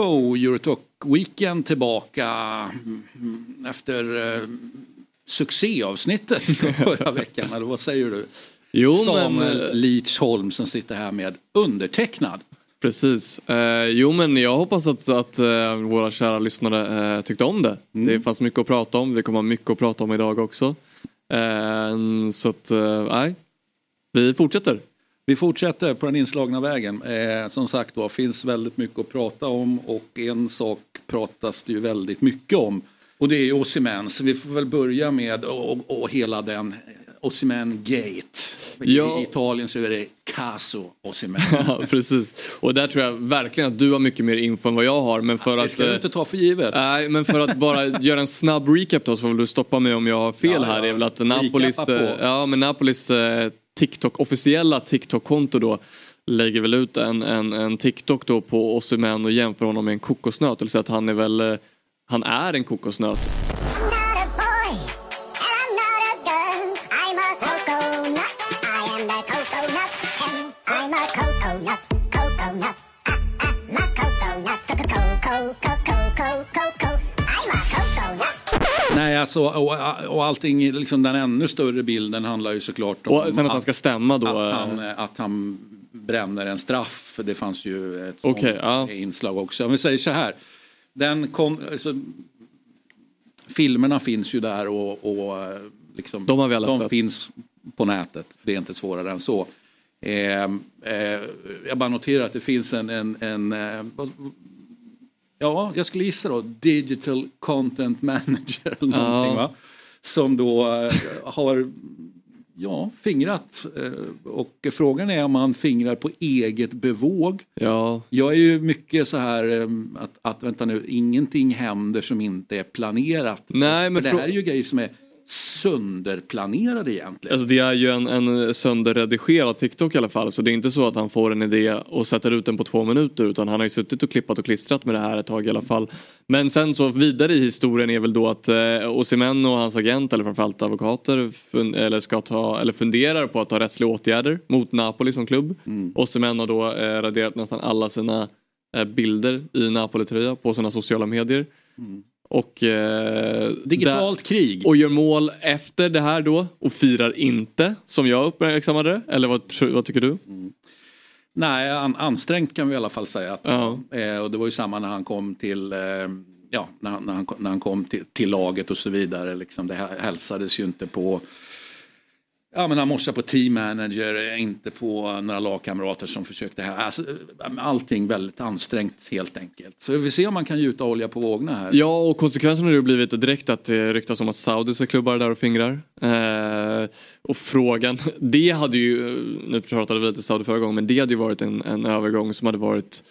Jo, Eurotalk Weekend tillbaka mm, efter eh, succéavsnittet förra veckan. Eller vad säger du? Jo, Samuel men, eh, Leach Holm som sitter här med undertecknad. Precis. Eh, jo men jag hoppas att, att eh, våra kära lyssnare eh, tyckte om det. Mm. Det fanns mycket att prata om. Vi kommer ha mycket att prata om idag också. Eh, så att, eh, nej. Vi fortsätter. Vi fortsätter på den inslagna vägen. Eh, som sagt var, finns väldigt mycket att prata om och en sak pratas det ju väldigt mycket om. Och det är ju Osimhen, så vi får väl börja med och, och, hela den Osimhen Gate. Ja. I Italien så är det Caso Osimhen. Ja, precis. Och där tror jag verkligen att du har mycket mer info än vad jag har. Men för Det att, ska du eh, inte ta för givet. Nej, men för att bara göra en snabb recap då så får du stoppa mig om jag har fel Ja, här. ja. Det är väl att Napolis, eh, ja, men Napolis eh, TikTok, officiella TikTok-konto då lägger väl ut en, en, en TikTok då på Osimhen och jämför honom med en kokosnöt. Det vill säga att han är väl, han är en kokosnöt. Coco, coco, coco, coco. Nej, alltså, och, och allting, liksom den ännu större bilden handlar ju såklart om Och sen att han ska stämma då. att, eh, han, att han bränner en straff. Det fanns ju ett sånt Okej, ja. inslag också. Om vi säger så här. Den kom, alltså, filmerna finns ju där och, och liksom, De har vi alla de sett. finns på nätet. Det är inte svårare än så. Eh, eh, jag bara noterar att det finns en, en, en eh, vad- ja, jag skulle gissa då, digital content manager eller någonting va? Som då eh, har ja, fingrat. Eh, och frågan är om han fingrar på eget bevåg. Ja, Jag är ju mycket så här eh, att, att vänta nu, ingenting händer som inte är planerat. Nej, men För det här är ju grejer som är sönderplanerade egentligen. Alltså det är ju en, en sönderredigerad TikTok i alla fall. Så det är inte så att han får en idé och sätter ut den på två minuter. Utan han har ju suttit och klippat och klistrat med det här ett tag i alla fall. Men sen så vidare i historien är väl då att eh, Osimhen och hans agent eller framförallt advokater fun- eller ska ta, eller funderar på att ta rättsliga åtgärder mot Napoli som klubb. Mm. Osimhen har då eh, raderat nästan alla sina eh, bilder i Napoli-tröja på sina sociala medier. Och, eh, Mm. Digitalt krig. och gör mål efter det här då och firar inte som jag uppmärksammade det. Eller vad, vad tycker du? Nej, an, ansträngt kan vi i alla fall säga. Att, Ja. eh, och det var ju samma när han kom till, eh, ja, när, när, han, när han kom till, till laget och så vidare. Liksom, det hälsades ju inte på Ja men han morsade på team manager, eh, inte på några lagkamrater som försökte här. Alltså, eh, allting väldigt ansträngt helt enkelt. Så vi får se om man kan gjuta olja på vågorna här. Ja och konsekvensen har ju blivit direkt att det ryktas om att saudiska klubbar där och fingrar. Eh, och frågan, det hade ju, nu pratade vi lite Saudi förra gången, men det hade ju varit en, en övergång som hade varit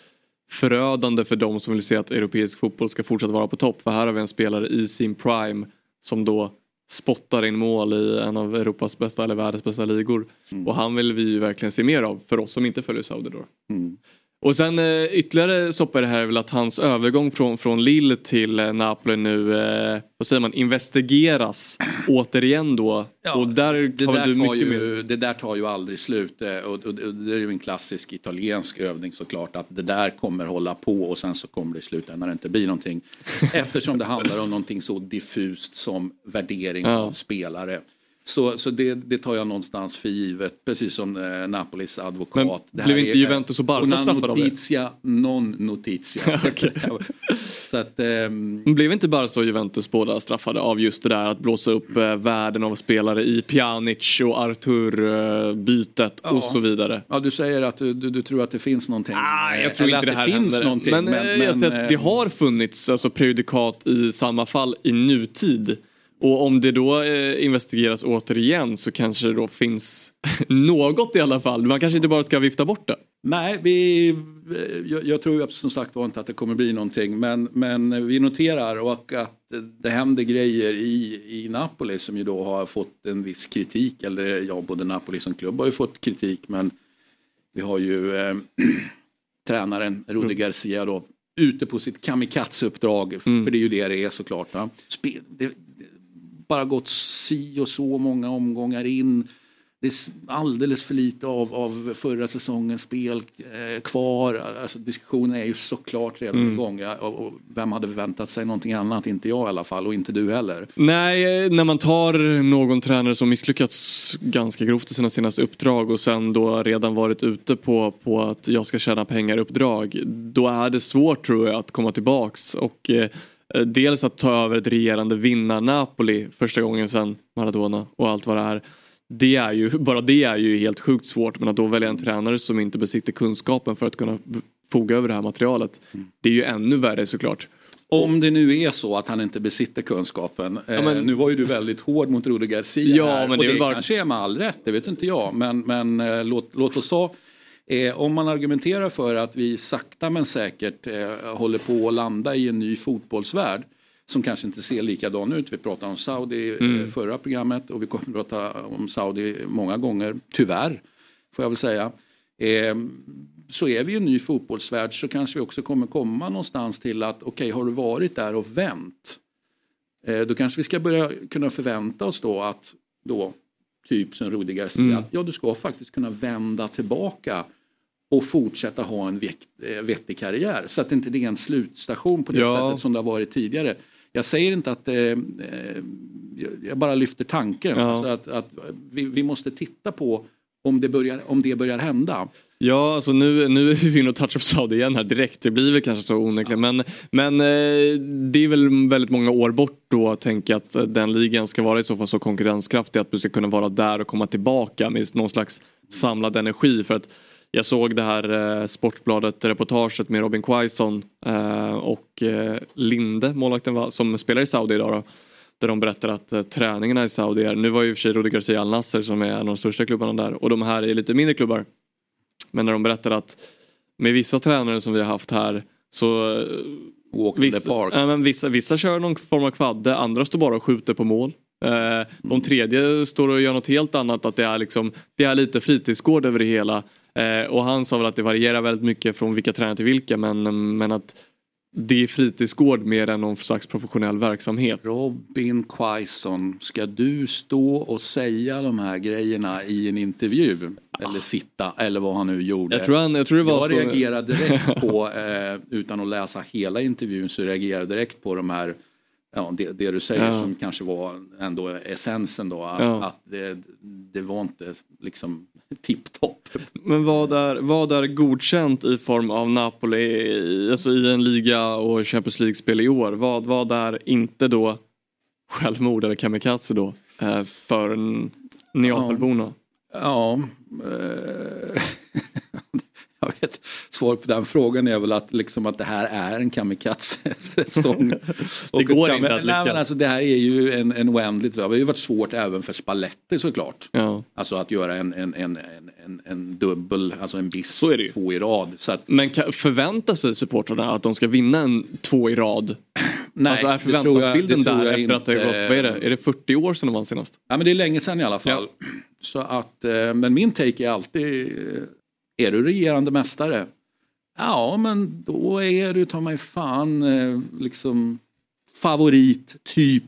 förödande för de som vill se att europeisk fotboll ska fortsätta vara på topp. För här har vi en spelare i sin prime som då spottar in mål i en av Europas bästa eller världens bästa ligor. Och han vill vi ju verkligen se mer av för oss som inte följer Saudi då. Mm. Och sen eh, ytterligare soppa i det här är väl att hans övergång från, från Lille till eh, Napoli nu, eh, vad säger man, investigeras återigen då. Ja, och där Det har du där, tar mycket ju, mer. det där tar ju aldrig slut eh, och, och, och det är ju en klassisk italiensk övning såklart att det där kommer hålla på och sen så kommer det i slutändan inte bli någonting. Eftersom det handlar om någonting så diffust som värdering Ja. av spelare. Så, så det, det tar jag någonstans för givet, precis som eh, Napolis advokat. Men Det blev inte är- Juventus och Barca straffade av det? notizia, non notizia. så att, ehm, Men Blev inte bara så Juventus båda straffade av just det där att blåsa upp eh, världen av spelare i Pjanic och Artur-bytet och så vidare? Ja, du säger att du, du, du tror att det finns någonting. Ah, eh, jag tror eller inte det att här finns någonting. Men, men, jag säger att det eh, har funnits alltså, prejudikat i samma fall i nutid. Och om det då eh, investigeras återigen så kanske det då finns något i alla fall. Man kanske inte bara ska vifta bort det. Nej, vi, jag, jag tror som sagt var inte att det kommer bli någonting. Men, men vi noterar och att det händer grejer i, i Napoli som ju då har fått en viss kritik. Eller ja, både Napoli som klubb har ju fått kritik men vi har ju eh, tränaren Rudi Garcia då ute på sitt kamikaze-uppdrag. För det är ju det det är såklart. Va? Det, det bara gått si och så många omgångar in. Det är alldeles för lite av, av förra säsongens spel eh, kvar. Alltså, diskussionen är ju såklart redan igång. Ja, och, och vem hade förväntat sig någonting annat? Inte jag i alla fall och inte du heller. Nej, eh, när man tar någon tränare som misslyckats ganska grovt i sina senaste uppdrag och sen då redan varit ute på, på att jag ska tjäna pengar uppdrag. Då är det svårt tror jag att komma tillbaks och eh, dels att ta över ett regerande vinnar-Napoli första gången sedan Maradona och allt vad det är. Det är ju, bara det är ju helt sjukt svårt men att då välja en tränare som inte besitter kunskapen för att kunna foga över det här materialet. Det är ju ännu värre såklart. Om det nu är så att han inte besitter kunskapen. eh, men- nu var ju du väldigt hård mot Rudi Garcia Ja, här, men och det är det bara- kanske är med all rätt, det vet inte jag. Men, men eh, låt, låt oss ta, eh, om man argumenterar för att vi sakta men säkert eh, håller på att landa i en ny fotbollsvärld som kanske inte ser likadan ut. Vi pratade om Saudi i Mm. eh, förra programmet och vi kommer att prata om Saudi många gånger, tyvärr får jag väl säga. Eh, så är vi i en ny fotbollsvärld så kanske vi också kommer komma någonstans till att okej, har du varit där och vänt? Eh, då kanske vi ska börja kunna förvänta oss då att då, typ som Rudi Garcia, Mm. att ja du ska faktiskt kunna vända tillbaka och fortsätta ha en eh, vettig karriär. Så att det inte är en slutstation på det Ja. sättet som det har varit tidigare. Jag säger inte att, eh, eh, jag- bara lyfter tanken. Ja. Alltså att, att vi, vi måste titta på om det börjar, om det börjar hända. Ja, alltså nu, nu är vi inne och touchar på Saudi igen här direkt. Det blir väl kanske så onekligen. Men, men eh, det är väl väldigt många år bort då att tänka att den ligan ska vara i så fall så konkurrenskraftig att du ska kunna vara där och komma tillbaka med någon slags samlad energi. För att jag såg det här eh, Sportbladet-reportaget med Robin Quaison eh, och eh, Linde, målvakten va, som spelar i Saudi idag. Då, där de berättar att träningarna i Saudi är, nu var ju i och för sig Rudi Garcia Al Nasser som är en av de största klubbarna där och de här är lite mindre klubbar. Men när de berättar att med vissa tränare som vi har haft här så Walk in the vissa, park. ja, men vissa, vissa kör någon form av kvadde, andra står bara och skjuter på mål. Eh, de tredje står och gör något helt annat, att det är, liksom, det är lite fritidsgård över det hela. Eh, och han sa väl att det varierar väldigt mycket från vilka tränare till vilka men, men att det är fritidsgård mer än någon slags professionell verksamhet. Robin Quaison, ska du stå och säga de här grejerna i en intervju? Eller sitta, eller vad han nu gjorde. Jag tror, han, jag tror det var jag reagerade direkt på, eh, utan att läsa hela intervjun, så reagerade direkt på de här, ja, det, det du säger Ja. som kanske var ändå essensen då. Att, Ja. att det, det var inte liksom tipptopp. Men vad är, vad är godkänt i form av Napoli, alltså i en liga och Champions League-spel i år? Vad, vad är inte då självmord eller kamikaze då eh, för Neapelborna? Ja, eh, jag vet. Svaret på den frågan är väl att, liksom att det här är en kamikaze-säsong. Och går inte att lyckas. alltså, Det här är ju en, en oändligt, det har ju varit svårt även för Spalletti såklart. Ja. Alltså att göra en, en, en, en, en, dubbel, alltså en biss det två i rad. Så att, Men förväntar sig supportrarna att de ska vinna en två i rad? nej, alltså är det förväntansbilden det där efter att det har inte. gått, vad är det? Är det 40 år sedan de vann senast? Ja, men det är länge sedan i alla fall. Så att, eh, men min take är alltid, är du regerande mästare? Ja, men då är du ta mig fan eh, liksom favorit, typ.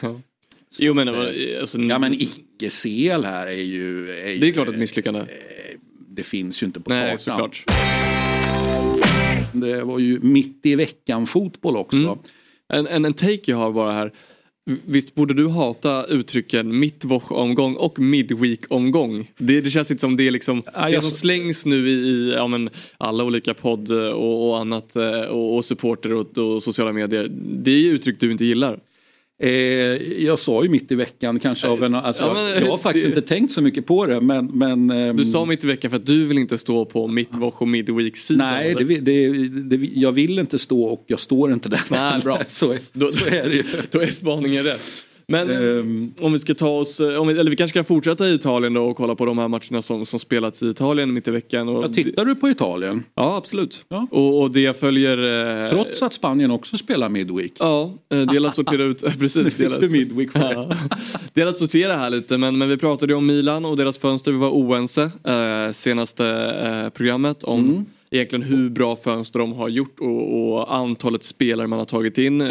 Så Jo men, att, eh, alltså, Ja men icke-CL här är ju... Är ju det är klart ett misslyckande. det finns ju inte på Nej kartan. såklart. Det var ju mitt i veckan fotboll också. Mm. En, en, en take jag har bara här. Visst borde du hata uttrycken mittwoch-omgång och midweek-omgång? Det, det känns inte som det är liksom, Ja, det som slängs nu i, i ja, men, alla olika podd och, och annat eh, och, och supporter och, och sociala medier. Det är ju uttryck du inte gillar. Eh, jag sa ju mitt i veckan kanske av en... Alltså, Ja, men- jag, har faktiskt det- inte tänkt så mycket på det men... men ehm, Du sa mitt i veckan för att du vill inte stå på mittwoch och midweek-sidan. Nej, det, det, det, jag vill inte stå och jag står inte där. Nej, bra. så, är- Då- så är det ju. Då är spaningen rätt. Men Ehm, om vi ska ta oss, eh, om vi, eller vi kanske kan fortsätta i Italien då och kolla på de här matcherna som, som spelats i Italien mitt i veckan. Och ja, tittar du på Italien? Ja, absolut. Ja. Och, och det följer... Eh, Trots att Spanien också spelar Midweek. Ja, eh, att sortera ut, eh, precis. Att, Midweek för det? ja. att sortera här lite men, men vi pratade ju om Milan och deras fönster, vi var oense eh, senaste eh, programmet om Mm. egentligen hur bra fönster de har gjort och, och antalet spelare man har tagit in.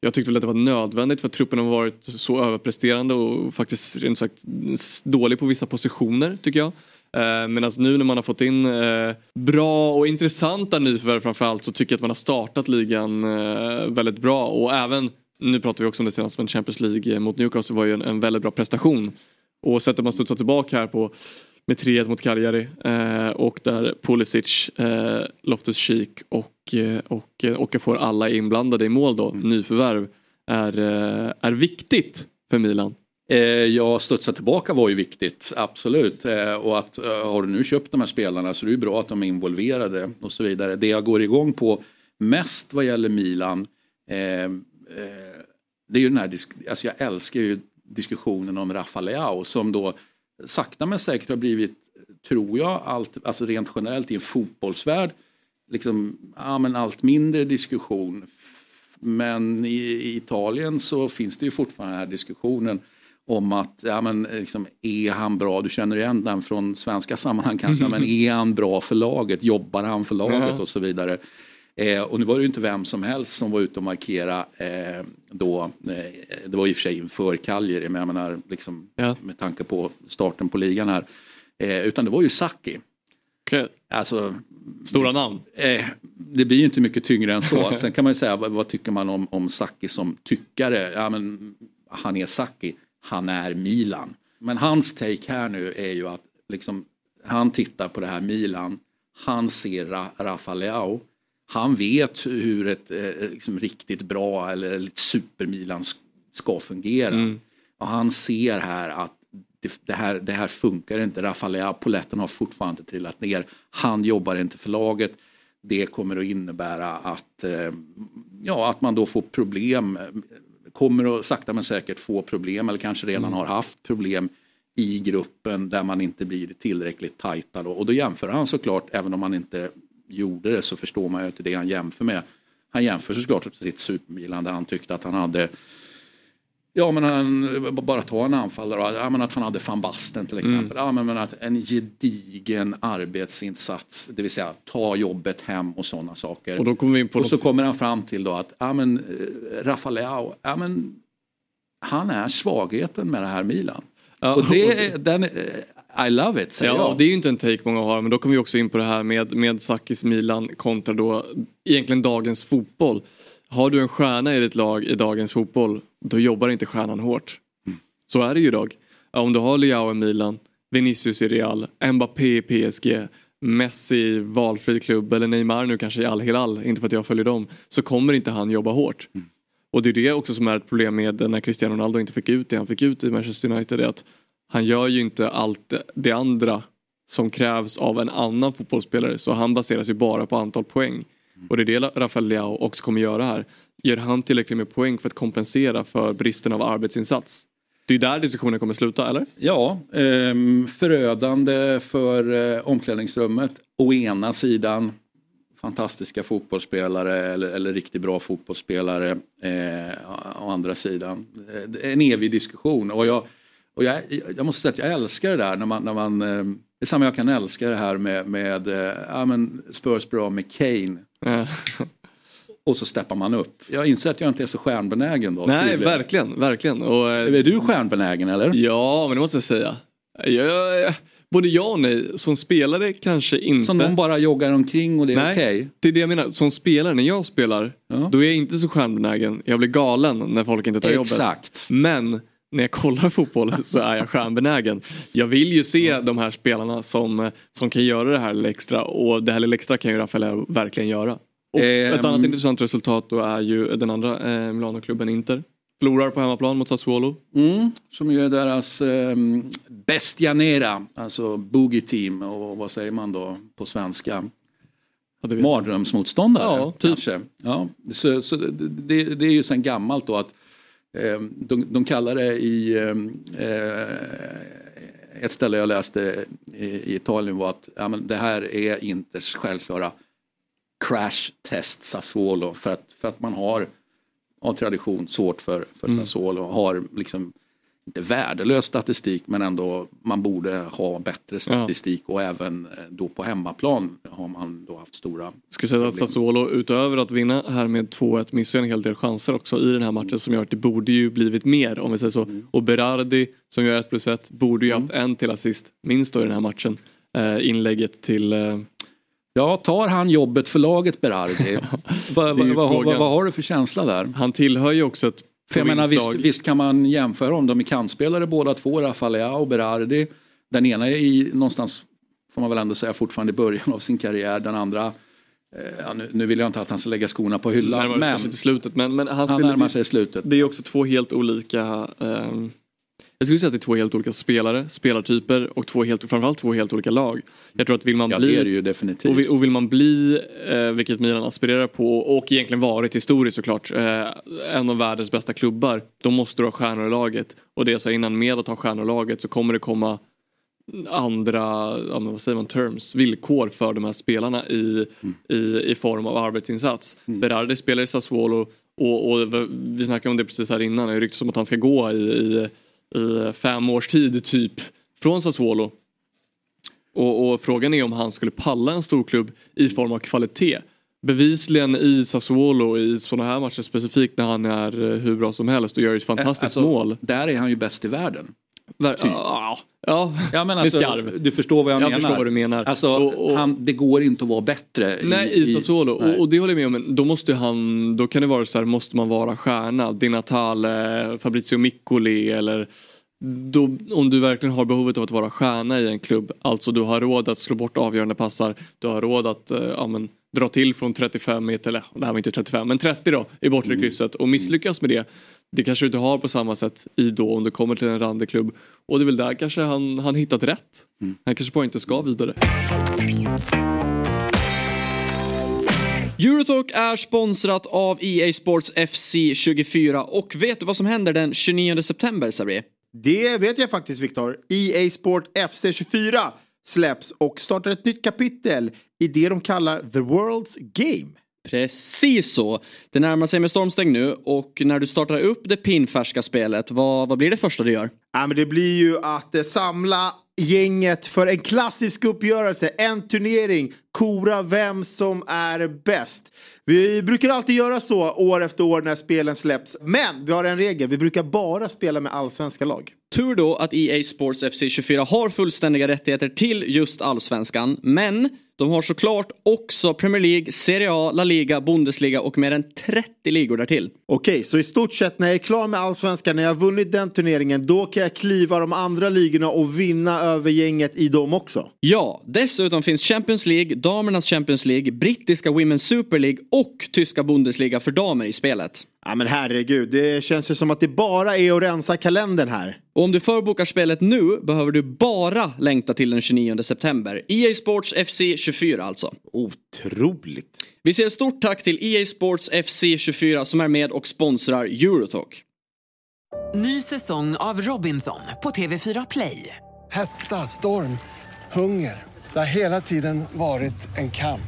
Jag tyckte väl att det var nödvändigt för att truppen har varit så överpresterande och faktiskt rent sagt dålig på vissa positioner tycker jag. Eh, Medan nu när man har fått in eh, bra och intressanta nyförvärv framförallt så tycker jag att man har startat ligan eh, väldigt bra och även nu pratar vi också om det senaste men Champions League mot Newcastle var ju en, en väldigt bra prestation. Och sättet man studsar tillbaka här på med 3-1 mot Cagliari eh, och där Pulisic, eh, Loftus-Cheek och, eh, och, eh, och får alla inblandade i mål då, nyförvärv, är, eh, är viktigt för Milan. Eh, ja, studsa tillbaka var ju viktigt, absolut. Eh, och att har du nu köpt de här spelarna så är det ju bra att de är involverade och så vidare. Det jag går igång på mest vad gäller Milan, det är ju den här, alltså jag älskar ju diskussionen om Rafa Leao som då sakta men säkert har blivit, tror jag, allt, alltså rent generellt i en fotbollsvärld, liksom, ja, men allt mindre diskussion. Men i, i Italien så finns det ju fortfarande den här diskussionen om att, ja men liksom, är han bra, du känner igen den från svenska sammanhang kanske, men är han bra för laget, jobbar han för laget och så vidare. Eh, och nu var det ju inte vem som helst som var ute och markera eh, då, eh, det var i och för sig inför Cagliari, men jag menar liksom, Ja. med tanke på starten på ligan här, eh, utan det var ju Saki. Okay. Alltså, Stora namn. Eh, det blir ju inte mycket tyngre än så. Sen kan man ju säga, vad, vad tycker man om, om Saki som tyckare? Ja, men, han är Saki, han är Milan. Men hans take här nu är ju att liksom, han tittar på det här Milan, han ser Ra Rafa Leao, han vet hur ett eh, liksom, riktigt bra eller ett super-Milan sk- ska fungera. Och han ser här att det, det, här, det här funkar inte. Rafael Poletten har fortfarande inte trillat ner. Han jobbar inte för laget. Det kommer att innebära att, eh, ja, att man då får problem. Kommer att sakta men säkert få problem eller kanske redan har haft problem i gruppen där man inte blir tillräckligt tajta. Då. Och då jämför han såklart, även om han inte gjorde det så förstår man ju att det han jämför med. Han jämför såklart med sitt supermilan där han tyckte att han hade Ja men han, bara ta en anfallare, ja, men att han hade van Basten till exempel. Ja, men, men att en gedigen arbetsinsats, det vill säga ta jobbet hem och sådana saker. Och då kommer vi in på Och så något- kommer han fram till då att ja, men, eh, Rafa Leao, ja, men, han är svagheten med det här Milan. Ja, och det den, I love it säger Ja, jag. det är ju inte en take många har men då kommer vi också in på det här med, med Sakis Milan kontra då egentligen dagens fotboll. Har du en stjärna i ditt lag i dagens fotboll då jobbar inte stjärnan hårt. Så är det ju idag. Om du har Leao i Milan, Vinicius i Real, Mbappé i PSG, Messi i valfri klubb eller Neymar nu kanske i Al Hilal, inte för att jag följer dem, så kommer inte han jobba hårt. Och det är det också som är ett problem med när Cristiano Ronaldo inte fick ut det han fick ut i Manchester United. Är att han gör ju inte allt det- andra som krävs av en annan fotbollsspelare. Så han baseras ju bara på antal poäng. Och det är det Rafael Leao också kommer göra här. Gör han tillräckligt med poäng för att kompensera för bristen av arbetsinsats? Det är ju där diskussionen kommer sluta, eller? Ja, ehm, förödande för eh, omklädningsrummet. Å ena sidan fantastiska fotbollsspelare eller, eller riktigt bra fotbollsspelare. Eh, å andra sidan eh, en evig diskussion. Och jag, och jag, jag måste säga att jag älskar det där när man, när man eh, det är samma jag kan älska det här med, med eh, ja, men Spurs bra med Kane. Och så steppar man upp. Jag inser att jag inte är så stjärnbenägen då. Nej, tydligen. verkligen, verkligen. Och, eh, Är du stjärnbenägen eller? ja, men det måste jag säga. Jag, jag, både ja och nej. Som spelare kanske inte. Som någon bara joggar omkring och det är okej? det är det jag menar. Som spelare, när jag spelar, Ja. då är jag inte så stjärnbenägen. Jag blir galen när folk inte tar jobbet. Exakt. Men när jag kollar fotboll så är jag stjärnbenägen. Jag vill ju se de här spelarna som, som kan göra det här lilla extra och det här lilla extra kan ju Rafael verkligen göra. Och ett Ehm. annat intressant resultat då är ju den andra eh, Milano-klubben Inter. Förlorar på hemmaplan mot Sassuolo. Mm, som ju är deras eh, Bestianera, alltså Boogie Team och vad säger man då på svenska? Ja. Mardrömsmotståndare Ja, typ. kanske. Ja, så, så det, det är ju sen gammalt då att de, de kallar det i eh, ett ställe jag läste i, i Italien var att ja, men det här är Inters självklara crash test Sassuolo för att, för att man har av tradition svårt för, för Mm. Sassuolo. Har liksom inte värdelös statistik men ändå man borde ha bättre statistik och även eh, då på hemmaplan har man då haft stora skulle säga att. Sassuolo utöver att vinna här med 2-1 missar en hel del chanser också i den här matchen som gör att det borde ju blivit mer om vi säger så. Mm. Och Berardi som gör 1 plus 1 borde ju haft en till assist minst då i den här matchen. Eh, inlägget till eh, Ja, tar han jobbet för laget Berardi? vad, vad, vad, vad har du för känsla där? Han tillhör ju också ett För jag menar, visst, visst kan man jämföra om de är kantspelare båda två, Raffaella och Berardi. Den ena är i någonstans, får man väl ändå säga, fortfarande i början av sin karriär. Den andra, eh, ja, nu, nu vill jag inte att han ska lägga skorna på hyllan, närmar sig men slutet. Men, men han, han närmar sig slutet. Det är också två helt olika ehm, jag skulle säga att det är två helt olika spelare, spelartyper och två helt, framförallt två helt olika lag. Jag tror att vill man Ja, bli det är det ju definitivt. Och vill, och vill man bli, eh, vilket Milan aspirerar på och egentligen varit historiskt såklart, eh, en av världens bästa klubbar. Då måste du ha stjärnor i laget. Och det jag sa innan, med att ha stjärnor i laget så kommer det komma andra, ja, men vad säger man, terms, villkor för de här spelarna i, i, i form av arbetsinsats. Berardi spelar i Sassuolo och, och vi snackade om det precis här innan, det ryktas om att han ska gå i, i, i fem års tid typ från Sassuolo. Och, och frågan är om han skulle palla en stor klubb i form av kvalitet. Bevisligen i Sassuolo i sådana här matcher specifikt när han är eh, hur bra som helst och gör ett fantastiskt Alltså, mål. Där är han ju bäst i världen. Ver- typ. ja, ja. Ja, men alltså. Du förstår vad jag, Jag menar. förstår vad du menar. Alltså, Och- och- Han, det går inte att vara bättre. Nej, i Sassuolo. Och, och det håller jag med om. Men då måste han, då kan det vara så här, måste man vara stjärna? Di Natale, Fabrizio Miccoli eller då, om du verkligen har behovet av att vara stjärna i en klubb, alltså du har råd att slå bort avgörande passar, du har råd att eh, ja, men, dra till från 35 meter, eller det här var inte 35, men 30 då i bortre Mm. krysset och misslyckas med det. Det kanske du inte har på samma sätt i då om du kommer till en randig klubb. Och det är väl där kanske han, han hittat rätt. Mm. Han kanske bara inte ska vidare. Eurotalk är sponsrat av EA Sports FC 24 och vet du vad som händer den 29 september Sabri? Det vet jag faktiskt Viktor. EA Sport FC 24 släpps och startar ett nytt kapitel i det de kallar The World's Game. Precis så. Det närmar sig med stormsteg nu och när du startar upp det pinfärska spelet, vad, vad blir det första du gör? Ja, men det blir ju att eh, samla gänget för en klassisk uppgörelse, en turnering, kora vem som är bäst. Vi brukar alltid göra så år efter år när spelen släpps. Men vi har en regel, vi brukar bara spela med allsvenska lag. Tur då att EA Sports FC 24 har fullständiga rättigheter till just allsvenskan, men de har såklart också Premier League, Serie A, La Liga, Bundesliga och mer än 30 ligor därtill. Okej, så i stort sett när jag är klar med allsvenskan, när jag har vunnit den turneringen, då kan jag kliva de andra ligorna och vinna över gänget i dem också. Ja, dessutom finns Champions League, damernas Champions League, brittiska Women's Super League och tyska Bundesliga för damer i spelet. Ja men herregud, det känns ju som att det bara är att rensa kalendern här. Och om du förbokar spelet nu behöver du bara längta till den 29 september. EA Sports FC 24 alltså. Otroligt. Vi säger stort tack till EA Sports FC 24 som är med och sponsrar Eurotalk. Ny säsong av Robinson på TV4 Play. Hetta, storm, hunger. Det har hela tiden varit en kamp.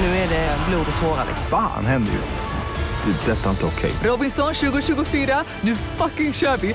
Nu är det blod och tårar. Fan händer just nu. Det. är Detta är inte okej. Robinson 2024, nu fucking kör vi!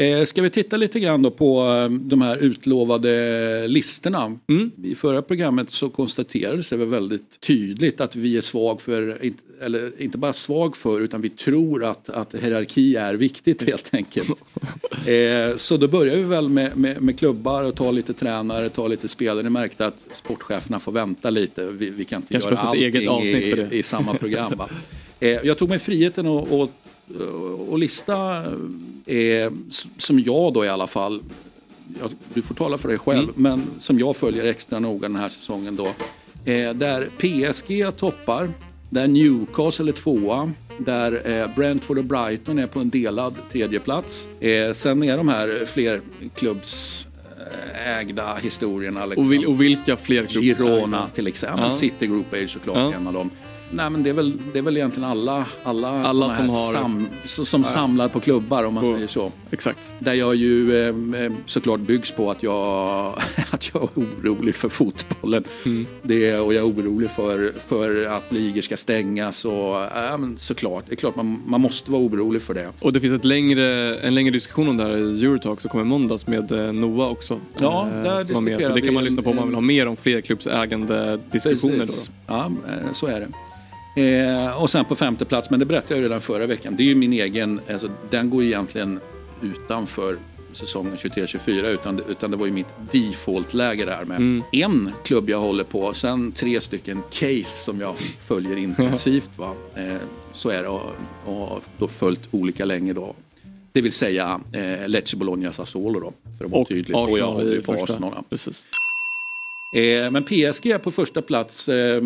Eh, ska vi titta lite grann på eh, de här utlovade listorna. Mm. I förra programmet så konstaterades det väl väldigt tydligt att vi är svag för, eller inte bara svag för, utan vi tror att, att hierarki är viktigt helt enkelt. eh, så då börjar vi väl med, med, med klubbar och ta lite tränare, ta lite spelare. Ni märkte att sportcheferna får vänta lite. Vi, vi kan inte Kanske göra allting det. i, i samma program. Va? Eh, jag tog mig friheten att lista, eh, som jag då i alla fall, jag, du får tala för dig själv, Mm. men som jag följer extra noga den här säsongen då. Eh, där PSG toppar, där Newcastle är tvåa, där eh, Brentford och Brighton är på en delad tredje plats. Eh, sen är de här flerklubbsägda historierna. Liksom. Och, vil, och vilka fler? Girona till exempel. Ja. City Group är ju såklart Ja. en av dem. Nej men det är väl, det är väl egentligen alla, alla, Alla som här har- sam, som, som Ja. samlar på klubbar om man På- säger så. Exakt. Där jag ju eh, eh, såklart byggs på att jag, att jag är orolig för fotbollen. Mm. Det, och jag är orolig för, för att ligor ska stängas och ja, men såklart, det är klart man, man måste vara orolig för det. Och det finns ett längre, en längre diskussion om det här i Eurotalk som kommer i måndags med eh, Noah också. Ja, Eh, där som var med. Så diskuterar det kan man vi lyssna på om man vill ha mer om flerklubbsägande diskussioner. Precis. då. Ja, eh, så är det. Eh, och sen på femte plats, men det berättade jag redan förra veckan, det är ju min egen, alltså, den går egentligen utanför säsongen 23-24 utan, utan det var ju mitt default-läge där med Mm. en klubb jag håller på, sen tre stycken case som jag följer intensivt. Va? Eh, så är det och, och då följt olika länge då. Det vill säga eh, Lecce, Bologna, Sassuolo då. För att vara Och tydlig. Arsenal och jag håller ju på. Arsenal. Precis. Eh, men PSG är på första plats. Eh,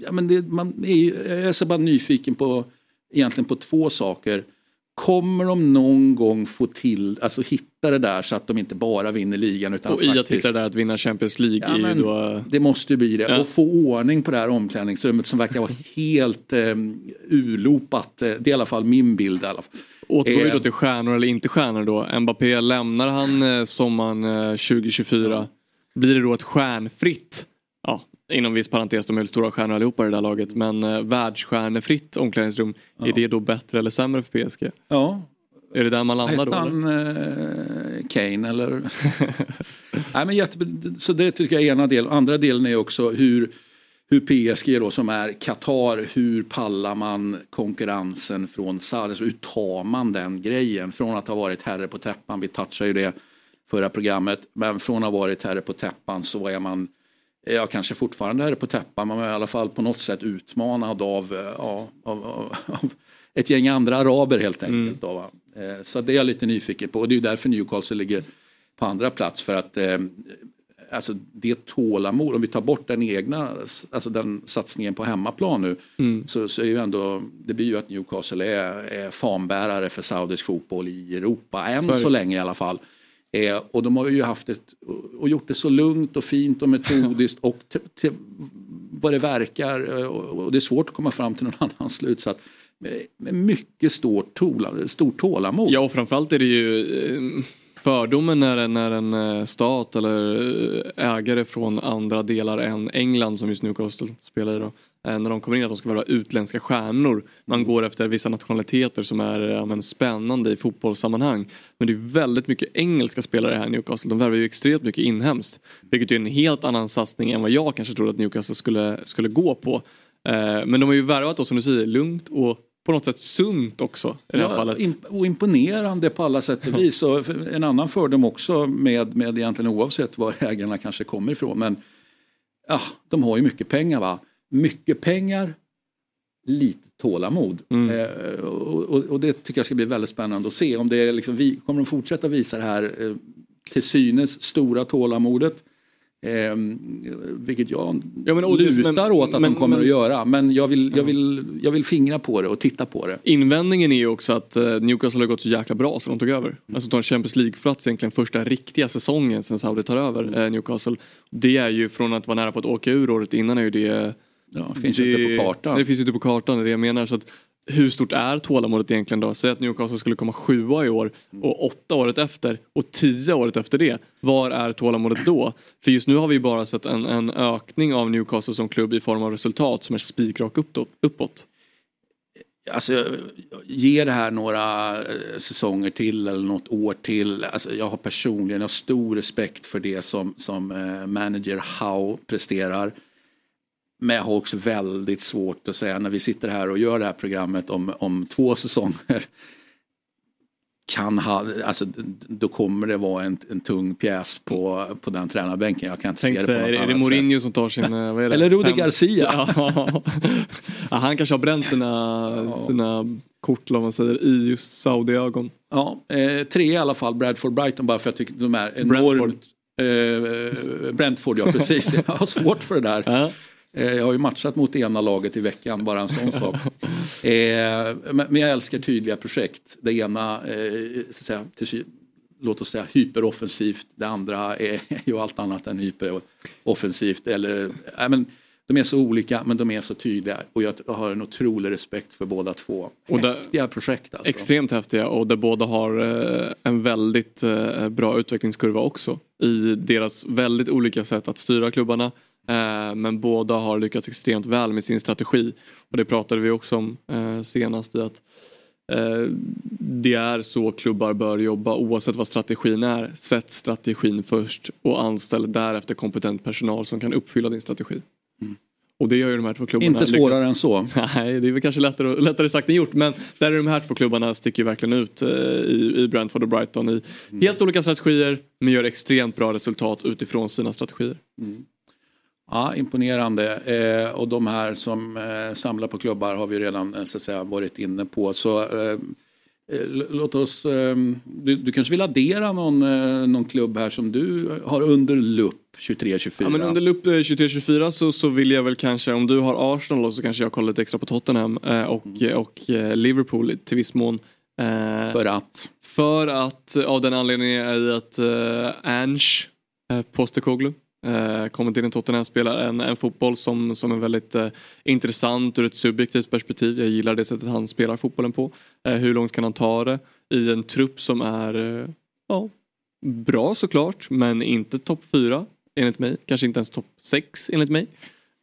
ja, men det, man är, jag är så bara nyfiken på egentligen på två saker. Kommer de någon gång få till, alltså hitta det där så att de inte bara vinner ligan utan Och i att faktiskt... hitta det där att vinna Champions League Ja, är ju då... Det måste ju bli det. Ja. Och få ordning på det här omklädningsrummet som verkar vara helt eh, urlopat. Eh, Det är i alla fall min bild. I alla fall. Återgår vi Eh, då till stjärnor eller inte stjärnor då. Mbappé, lämnar han eh, sommaren eh, 2024? Blir det då ett stjärnfritt, ja inom viss parentes, de är väl stora stjärnor allihopa i det där laget, men eh, världsstjärnefritt omklädningsrum, är det då bättre eller sämre för PSG? Ja. Är det där man landar då? Han eh, Kane eller? Nej, men jätte, så det tycker jag är ena delen. Andra delen är också hur, hur PSG då som är Qatar, hur pallar man konkurrensen från Saudi? Alltså, hur tar man den grejen? Från att ha varit herre på täppan, vi touchade ju det förra programmet, men från att ha varit herre på täppan så är man Ja, kanske fortfarande herre på täppan, men man är i alla fall på något sätt utmanad av, eh, ja, av, av, av ett gäng andra araber helt enkelt. Då, va? Eh, Så det är jag lite nyfiken på och det är därför Newcastle ligger på andra plats för att eh, alltså det tålamod, om vi tar bort den egna, alltså den satsningen på hemmaplan nu, så, så är ju ändå, det blir ju att Newcastle är, är fanbärare för saudisk fotboll i Europa, än Så så länge i alla fall. Eh, och de har ju haft ett, och gjort det så lugnt och fint och metodiskt och till, till vad det verkar, eh, och, och det är svårt att komma fram till någon annan slutsats, med, med mycket stort, tola, stor tålamod. Ja och framförallt är det ju eh, fördomen när, en- när en eh, stat eller ägare från andra delar än England som just Newcastle spelar i då eh, När de kommer in att de ska vara utländska stjärnor. Man går efter vissa nationaliteter som är ja, men, spännande i fotbollssammanhang. Men det är väldigt mycket engelska spelare här i Newcastle. De värvar ju extremt mycket inhemskt. Vilket är en helt annan satsning än vad jag kanske trodde att Newcastle skulle, skulle gå på. Eh, Men de har ju värvat då som du säger lugnt och på något sätt sunt också. I Ja, fallet. och imponerande på alla sätt och vis. Och en annan fördom också med, med egentligen oavsett var ägarna kanske kommer ifrån. Men ja, de har ju mycket pengar va. Mycket pengar, lite tålamod. Mm. Eh, och, och, det tycker jag ska bli väldigt spännande att se. Om det är liksom, vi, kommer de fortsätta visa det här eh, till synes stora tålamodet. Eh, vilket jag Ja, men, lutar men- åt att men- de kommer men- att göra. Men jag vill, jag, vill, jag vill fingra på det och titta på det. Invändningen är ju också att eh, Newcastle har gått så jäkla bra så de tog över. Alltså ta en Champions League-plats egentligen första riktiga säsongen sen Saudi tar över eh, Newcastle. Det är ju från att vara nära på att åka ur året innan är ju det... Ja, finns ju inte på kartan. Det finns ju inte på kartan, det är det jag menar. Så att, hur stort är tålamodet egentligen då? Säg att Newcastle skulle komma sjua i år och åtta året efter och tio året efter det. Var är tålamodet då? För just nu har vi ju bara sett en, en ökning av Newcastle som klubb i form av resultat som är spikrak uppåt. uppåt. Alltså, ge det här några eh, säsonger till eller något år till. Alltså, jag har personligen jag har stor respekt för det som, som eh, manager Howe presterar. Men jag har också väldigt svårt att säga när vi sitter här och gör det här programmet om, om två säsonger. Kan ha, alltså, då kommer det vara en, en tung pjäs på, på den tränarbänken. Jag kan inte Tänk se det på något är det annat Mourinho som tar sin... eh, Vad är det? Eller Rudi Garcia. Ja. han kanske har bränt sina, sina kort, man säger, i just Saudi-ögon. Ja, eh, tre i alla fall, Bradford Brighton bara för jag tycker de är enormt... Eh, Brentford, ja precis. Jag har svårt för det där. Eh, jag har ju matchat mot det ena laget i veckan, bara en sån sak. Eh, men, jag älskar tydliga projekt. Det ena, eh, säga, till, låt oss säga hyperoffensivt. Det andra är ju allt annat än hyperoffensivt. Eller, nej, men, de är så olika men de är så tydliga och jag har en otrolig respekt för båda två. Och där- Häftiga projekt alltså. Extremt häftiga och där båda har en väldigt bra utvecklingskurva också. I deras väldigt olika sätt att styra klubbarna. Eh, men båda har lyckats extremt väl med sin strategi. Och det pratade vi också om eh, senast i att eh, det är så klubbar bör jobba oavsett vad strategin är. Sätt strategin först och anställ därefter kompetent personal som kan uppfylla din strategi. Och det gör ju de här två klubbarna. Inte svårare lyckats- än så. Nej, det är väl kanske lättare, lättare sagt än gjort. Men där är de här två klubbarna sticker verkligen ut i, i Brentford och Brighton i helt olika strategier men gör extremt bra resultat utifrån sina strategier. Ja, imponerande. Eh, och de här som eh, samlar på klubbar har vi redan eh, så att säga, varit inne på. Så eh, eh, låt oss, eh, du, du kanske vill addera någon, någon klubb här som du har under lupp 23-24? Ja, men under lupp eh, 23-24 så, så vill jag väl kanske, om du har Arsenal så kanske jag kollar lite extra på Tottenham och, och eh, Liverpool till viss mån. För att? För att av den anledningen är att Ange Postecoglou eh, kommer till en Tottenham spelar en, en fotboll som, som är väldigt eh, intressant ur ett subjektivt perspektiv. Jag gillar det sättet han spelar fotbollen på. Eh, hur långt kan han ta det i en trupp som är eh, ja, bra såklart men inte topp fyra enligt mig. Kanske inte ens topp sex enligt mig.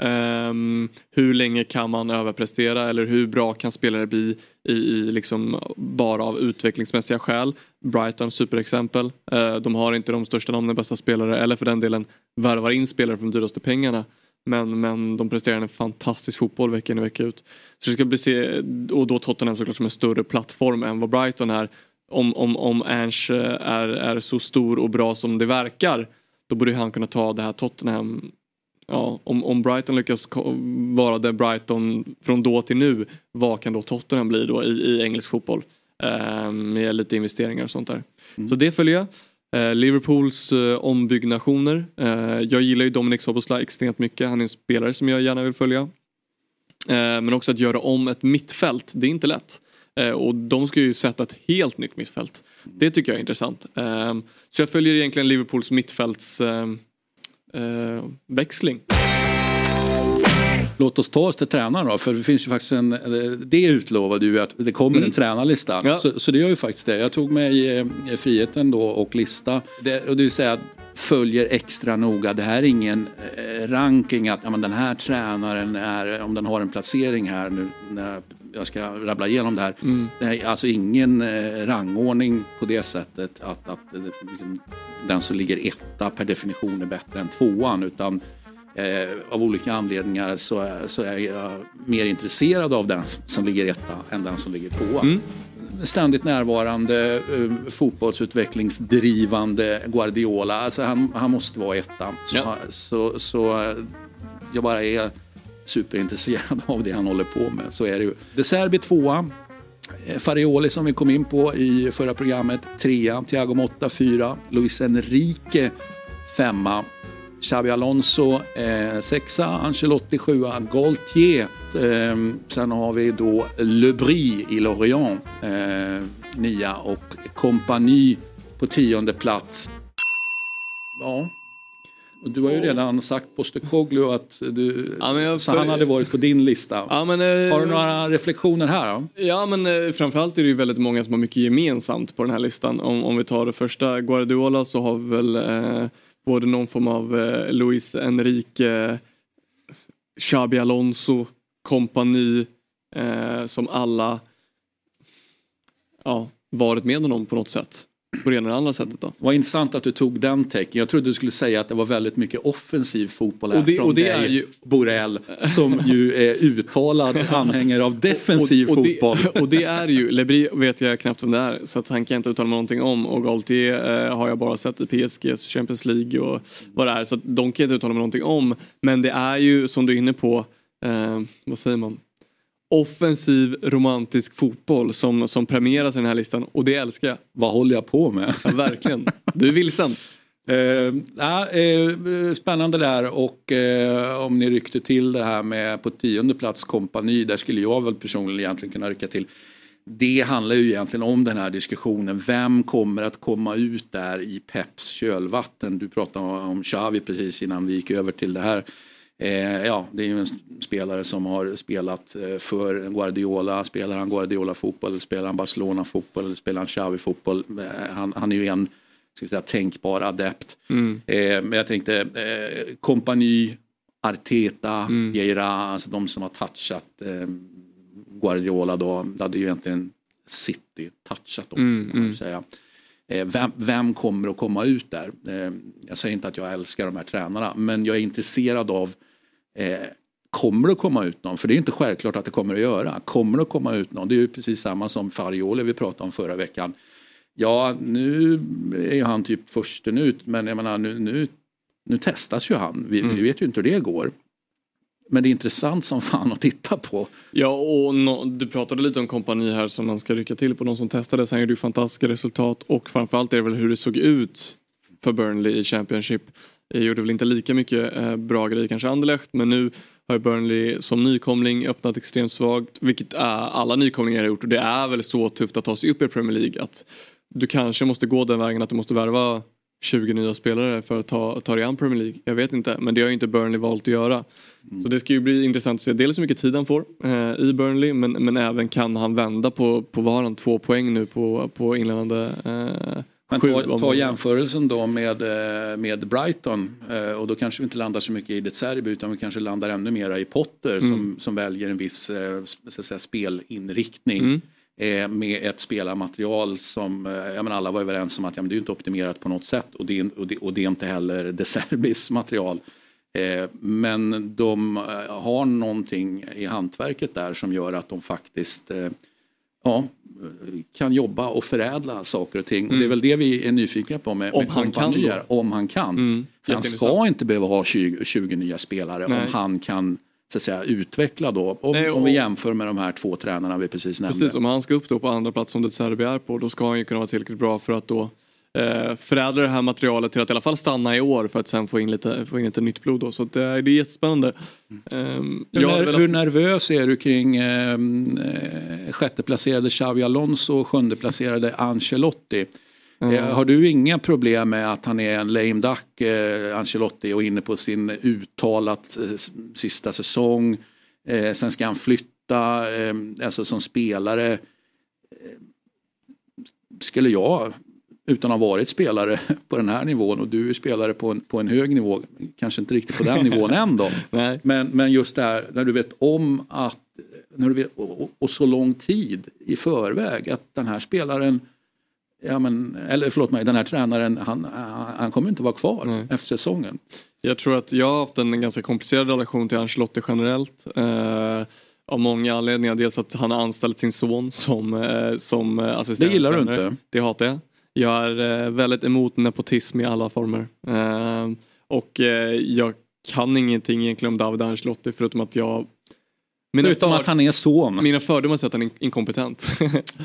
Ehm, hur länge kan man överprestera eller hur bra kan spelare bli i, i liksom bara av utvecklingsmässiga skäl. Brighton superexempel. Eh, de har inte de största namnen, bästa spelare eller för den delen värvar in spelare för de dyraste pengarna. Men, men de presterar en fantastisk fotboll vecka in och vecka ut. Så det ska bli se, och då Tottenham såklart som en större plattform än vad Brighton är. Om, om, om Ange eh, är, är så stor och bra som det verkar då borde han kunna ta det här Tottenham Ja, om, om Brighton lyckas vara det Brighton från då till nu, vad kan då Tottenham bli då i, i engelsk fotboll? Eh, med lite investeringar och sånt där. Så det följer jag. Eh, Liverpools eh, ombyggnationer. Eh, jag gillar ju Dominic Soboslaj extremt mycket. Han är en spelare som jag gärna vill följa. Eh, men också att göra om ett mittfält, det är inte lätt. Eh, och de ska ju sätta ett helt nytt mittfält. Det tycker jag är intressant. Eh, så jag följer egentligen Liverpools mittfälts eh, eh, växling. Låt oss ta oss till tränaren då, för det finns ju faktiskt en, det utlovade ju att det kommer en tränarlista. Ja. Så, så det gör ju faktiskt det. Jag tog mig eh, friheten då och lista, det, och det vill säga följer extra noga. Det här är ingen eh, ranking att ja, men den här tränaren är, om den har en placering här nu när jag ska rabbla igenom det här. Mm. Det är alltså ingen eh, rangordning på det sättet att, att eh, den som ligger etta per definition är bättre än tvåan utan Eh, av olika anledningar så är, så är jag mer intresserad av den som ligger etta än den som ligger tvåa. Mm. Ständigt närvarande, eh, fotbollsutvecklingsdrivande Guardiola. Alltså han, han måste vara etta. Så, Ja. så, så eh, jag bara är superintresserad av det han håller på med. Så är det ju. De Serbi tvåa. Eh, Farioli som vi kom in på i förra programmet trea. Thiago Motta fyra. Luis Enrique femma. Xabi Alonso eh, sexa, Ancelotti sjua, Gaultier. Eh, sen har vi då Le Brie i Lorient eh, nia och Compagnie på tionde plats. Ja, och du har ju redan sagt Postecoglou att du, jag så han hade varit på din lista. Ja, men, eh, Har du några reflektioner här? Då? Ja men eh, framförallt är det ju väldigt många som har mycket gemensamt på den här listan. Om, om vi tar det första Guardiola så har vi väl eh, både någon form av eh, Luis Enrique, Xabi Alonso, kompani, Eh, som alla ja, varit med honom på något sätt. På det ena eller andra sättet då. Vad intressant att du tog den tecken. Jag trodde du skulle säga att det var väldigt mycket offensiv fotboll här Och det- från och det dig, är ju- Borrell, som ju är uttalad anhängare av defensiv och, och fotboll. Det, och det är ju, Lebri vet jag knappt vem det är så att han kan jag inte uttala mig någonting om och Galtier eh, har jag bara sett i PSGs Champions League och vad det är så att de kan jag inte uttala mig någonting om. Men det är ju som du är inne på, eh, vad säger man? Offensiv romantisk fotboll som, som premieras i den här listan och det älskar jag. Vad håller jag på med? Ja, verkligen. Du är vilsen. Eh, eh, spännande där och eh, om ni ryckte till det här med på tionde plats kompani, där skulle jag väl personligen egentligen kunna rycka till. Det handlar ju egentligen om den här diskussionen. Vem kommer att komma ut där i Peps kölvatten? Du pratade om Xavi precis innan vi gick över till det här. Eh, ja, det är ju en spelare som har spelat eh, för Guardiola. Spelar han Guardiola-fotboll, spelar han Barcelona-fotboll eller spelar han Xavi-fotboll? Eh, han, han är ju en ska säga, tänkbar adept. Mm. Eh, men jag tänkte eh, kompani, Arteta, Vieira, alltså de som har touchat eh, Guardiola då, det hade ju egentligen City touchat dem. Mm, kan man mm. säga. Eh, vem, vem kommer att komma ut där? Jag säger inte att jag älskar de här tränarna, men jag är intresserad av eh, Kommer det att komma ut någon? För det är inte självklart att det kommer att göra. Kommer det att komma ut någon? Det är ju precis samma som Farioli vi pratade om förra veckan. Ja, nu är ju han typ försten ut, men jag menar nu, nu, nu testas ju han. Vi, vi vet ju inte hur det går. Men det är intressant som fan att titta på. Ja och nå- du pratade lite om kompani här som man ska rycka till på. De som testades, han gjorde ju fantastiska resultat och framförallt är det väl hur det såg ut för Burnley i Championship. Det gjorde väl inte lika mycket eh, bra grejer kanske Anderlecht men nu har ju Burnley som nykomling öppnat extremt svagt vilket är, alla nykomlingar har gjort och det är väl så tufft att ta sig upp i Premier League att du kanske måste gå den vägen att du måste värva 20 nya spelare för att ta, ta dig an Premier League. Jag vet inte, men det har ju inte Burnley valt att göra. Så det ska ju bli intressant att se dels hur mycket tid han får eh, i Burnley men, men även kan han vända på, på vad har han, två poäng nu på, på inledande eh, Men ta, ta jämförelsen då med, eh, med Brighton eh, och då kanske vi inte landar så mycket i det Serbi utan vi kanske landar ännu mera i Potter som, Mm. som väljer en viss eh, så att säga, spelinriktning. Mm. Med ett spelarmaterial som, jag menar alla var överens om att ja, men det är inte optimerat på något sätt och det är, och det, och det är inte heller De Serbis material. Eh, Men de har någonting i hantverket där som gör att de faktiskt eh, ja, kan jobba och förädla saker och ting. Och det är väl det vi är nyfikna på med, Mm. Om med han kan kompanier. då. Om han kan. Mm, För han ska inte behöva ha 20, 20 nya spelare Nej. om han kan så att säga, utveckla då. Om, Nej, om vi och- jämför med de här två tränarna vi precis nämnde. Precis, om han ska upp då på andra plats som det Serbi är på då ska han ju kunna vara tillräckligt bra för att då eh, förädla det här materialet till att i alla fall stanna i år för att sen få in lite, få in lite nytt blod då. Så att, eh, det är jättespännande. Um, Hur, ner, hur nervös är du kring eh, eh, sjätteplacerade Xavi Alonso och sjundeplacerade Ancelotti? Eh, har du inga problem med att han är en lame duck, eh, Ancelotti, och inne på sin uttalat eh, sista säsong? Eh, sen ska han flytta, eh, alltså som spelare. Eh, skulle jag, utan att ha varit spelare på den här nivån och du är spelare på en, på en hög nivå, kanske inte riktigt på den nivån än då. Men, men just det här när du vet om att, när du vet, och, och- så lång tid i förväg att den här spelaren, ja men, eller förlåt mig, den här tränaren, han, han, kommer inte vara kvar efter säsongen. Jag tror att jag har haft en ganska komplicerad relation till Ancelotti generellt. Eh, av många anledningar. Dels att han har anställt sin son som, eh, som eh, assisterande Det gillar du inte? Det hatar jag. Jag är eh, väldigt emot nepotism i alla former. Eh, och eh, jag kan ingenting egentligen om David Ancelotti förutom att jag Förutom att han är son. Mina fördomar säger att han är inkompetent.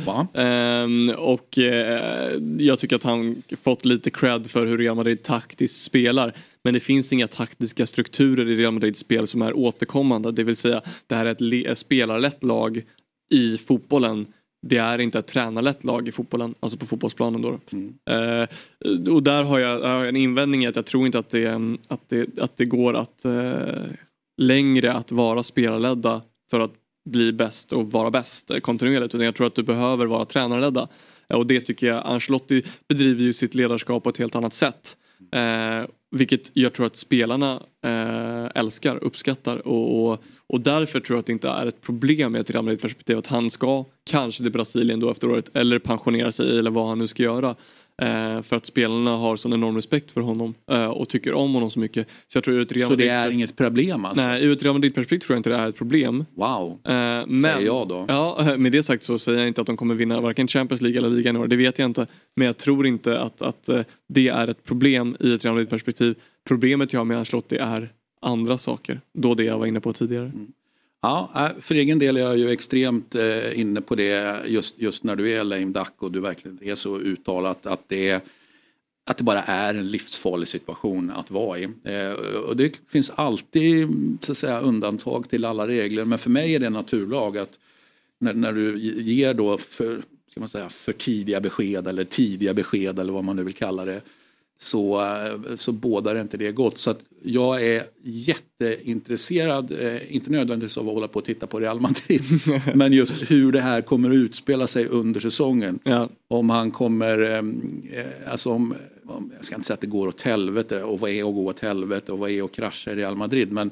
Ehm, och eh, jag tycker att han fått lite cred för hur Real Madrid taktiskt spelar. Men det finns inga taktiska strukturer i Real Madrids spel som är återkommande. Det vill säga det här är ett spelarlätt lag i fotbollen. Det är inte ett tränarlätt lag i fotbollen, alltså på fotbollsplanen då. Eh, och där har jag, har jag en invändning i att jag tror inte att det, att det, att det går att eh, längre att vara spelarledda för att bli bäst och vara bäst eh, kontinuerligt. Utan jag tror att du behöver vara tränarledda. Eh, Och det tycker jag, Ancelotti bedriver ju sitt ledarskap på ett helt annat sätt. Eh, vilket jag tror att spelarna eh, älskar, uppskattar och, och, och därför tror jag att det inte är ett problem i ett Real Madrid-perspektiv att han ska kanske till Brasilien då efter året eller pensionera sig eller vad han nu ska göra. Eh, för att spelarna har sån enorm respekt för honom eh, och tycker om honom så mycket. Så jag tror ur Så det är inget problem alltså? Nej, ur ett Real Madrid-perspektiv tror jag inte det är ett problem. Wow, Eh, men, säger jag då. Ja, med det sagt så säger jag inte att de kommer vinna varken Champions League eller ligan i år. Det vet jag inte. Men jag tror inte att, att eh, det är ett problem i ett Real Madrid-perspektiv. Problemet jag har med Ancelotti är andra saker. Då det jag var inne på tidigare. Mm. Ja, äh, för egen del är jag ju extremt eh, inne på det just, just när du är lame duck och du verkligen är så uttalat att det, att det bara är en livsfarlig situation att vara i. Eh, och det finns alltid så att säga, undantag till alla regler men för mig är det en naturlag att när, när du ger då för, ska man säga, för tidiga besked eller tidiga besked eller vad man nu vill kalla det så, så bådar inte det gott. Så jag är jätteintresserad, eh, inte nödvändigtvis av att hålla på och titta på Real Madrid, men just hur det här kommer att utspela sig under säsongen. Om han kommer, eh, eh, alltså om, om, jag ska inte säga att det går åt helvete och vad är att gå åt helvete och vad är att krascha i Real Madrid, men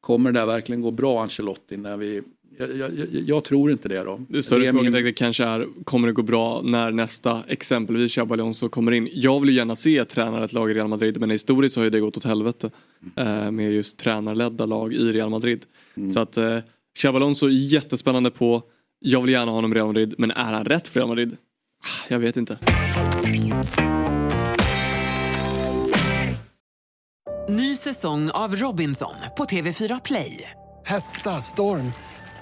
kommer det där verkligen gå bra Ancelotti när vi jag, jag, jag, tror inte det då. Det större Det är min- frågetecknet kanske är, kommer det gå bra när nästa, exempelvis Xabi Alonso kommer in? Jag vill ju gärna se tränare ett lag i Real Madrid men historiskt så har ju det gått åt helvete. Eh, med just tränarledda lag i Real Madrid. Så att eh, Xabi Alonso är jättespännande på. Jag vill gärna ha honom i Real Madrid men är han rätt för Real Madrid? Ah, Jag vet inte. Ny säsong av Robinson på TV4 Play. Hetta, storm,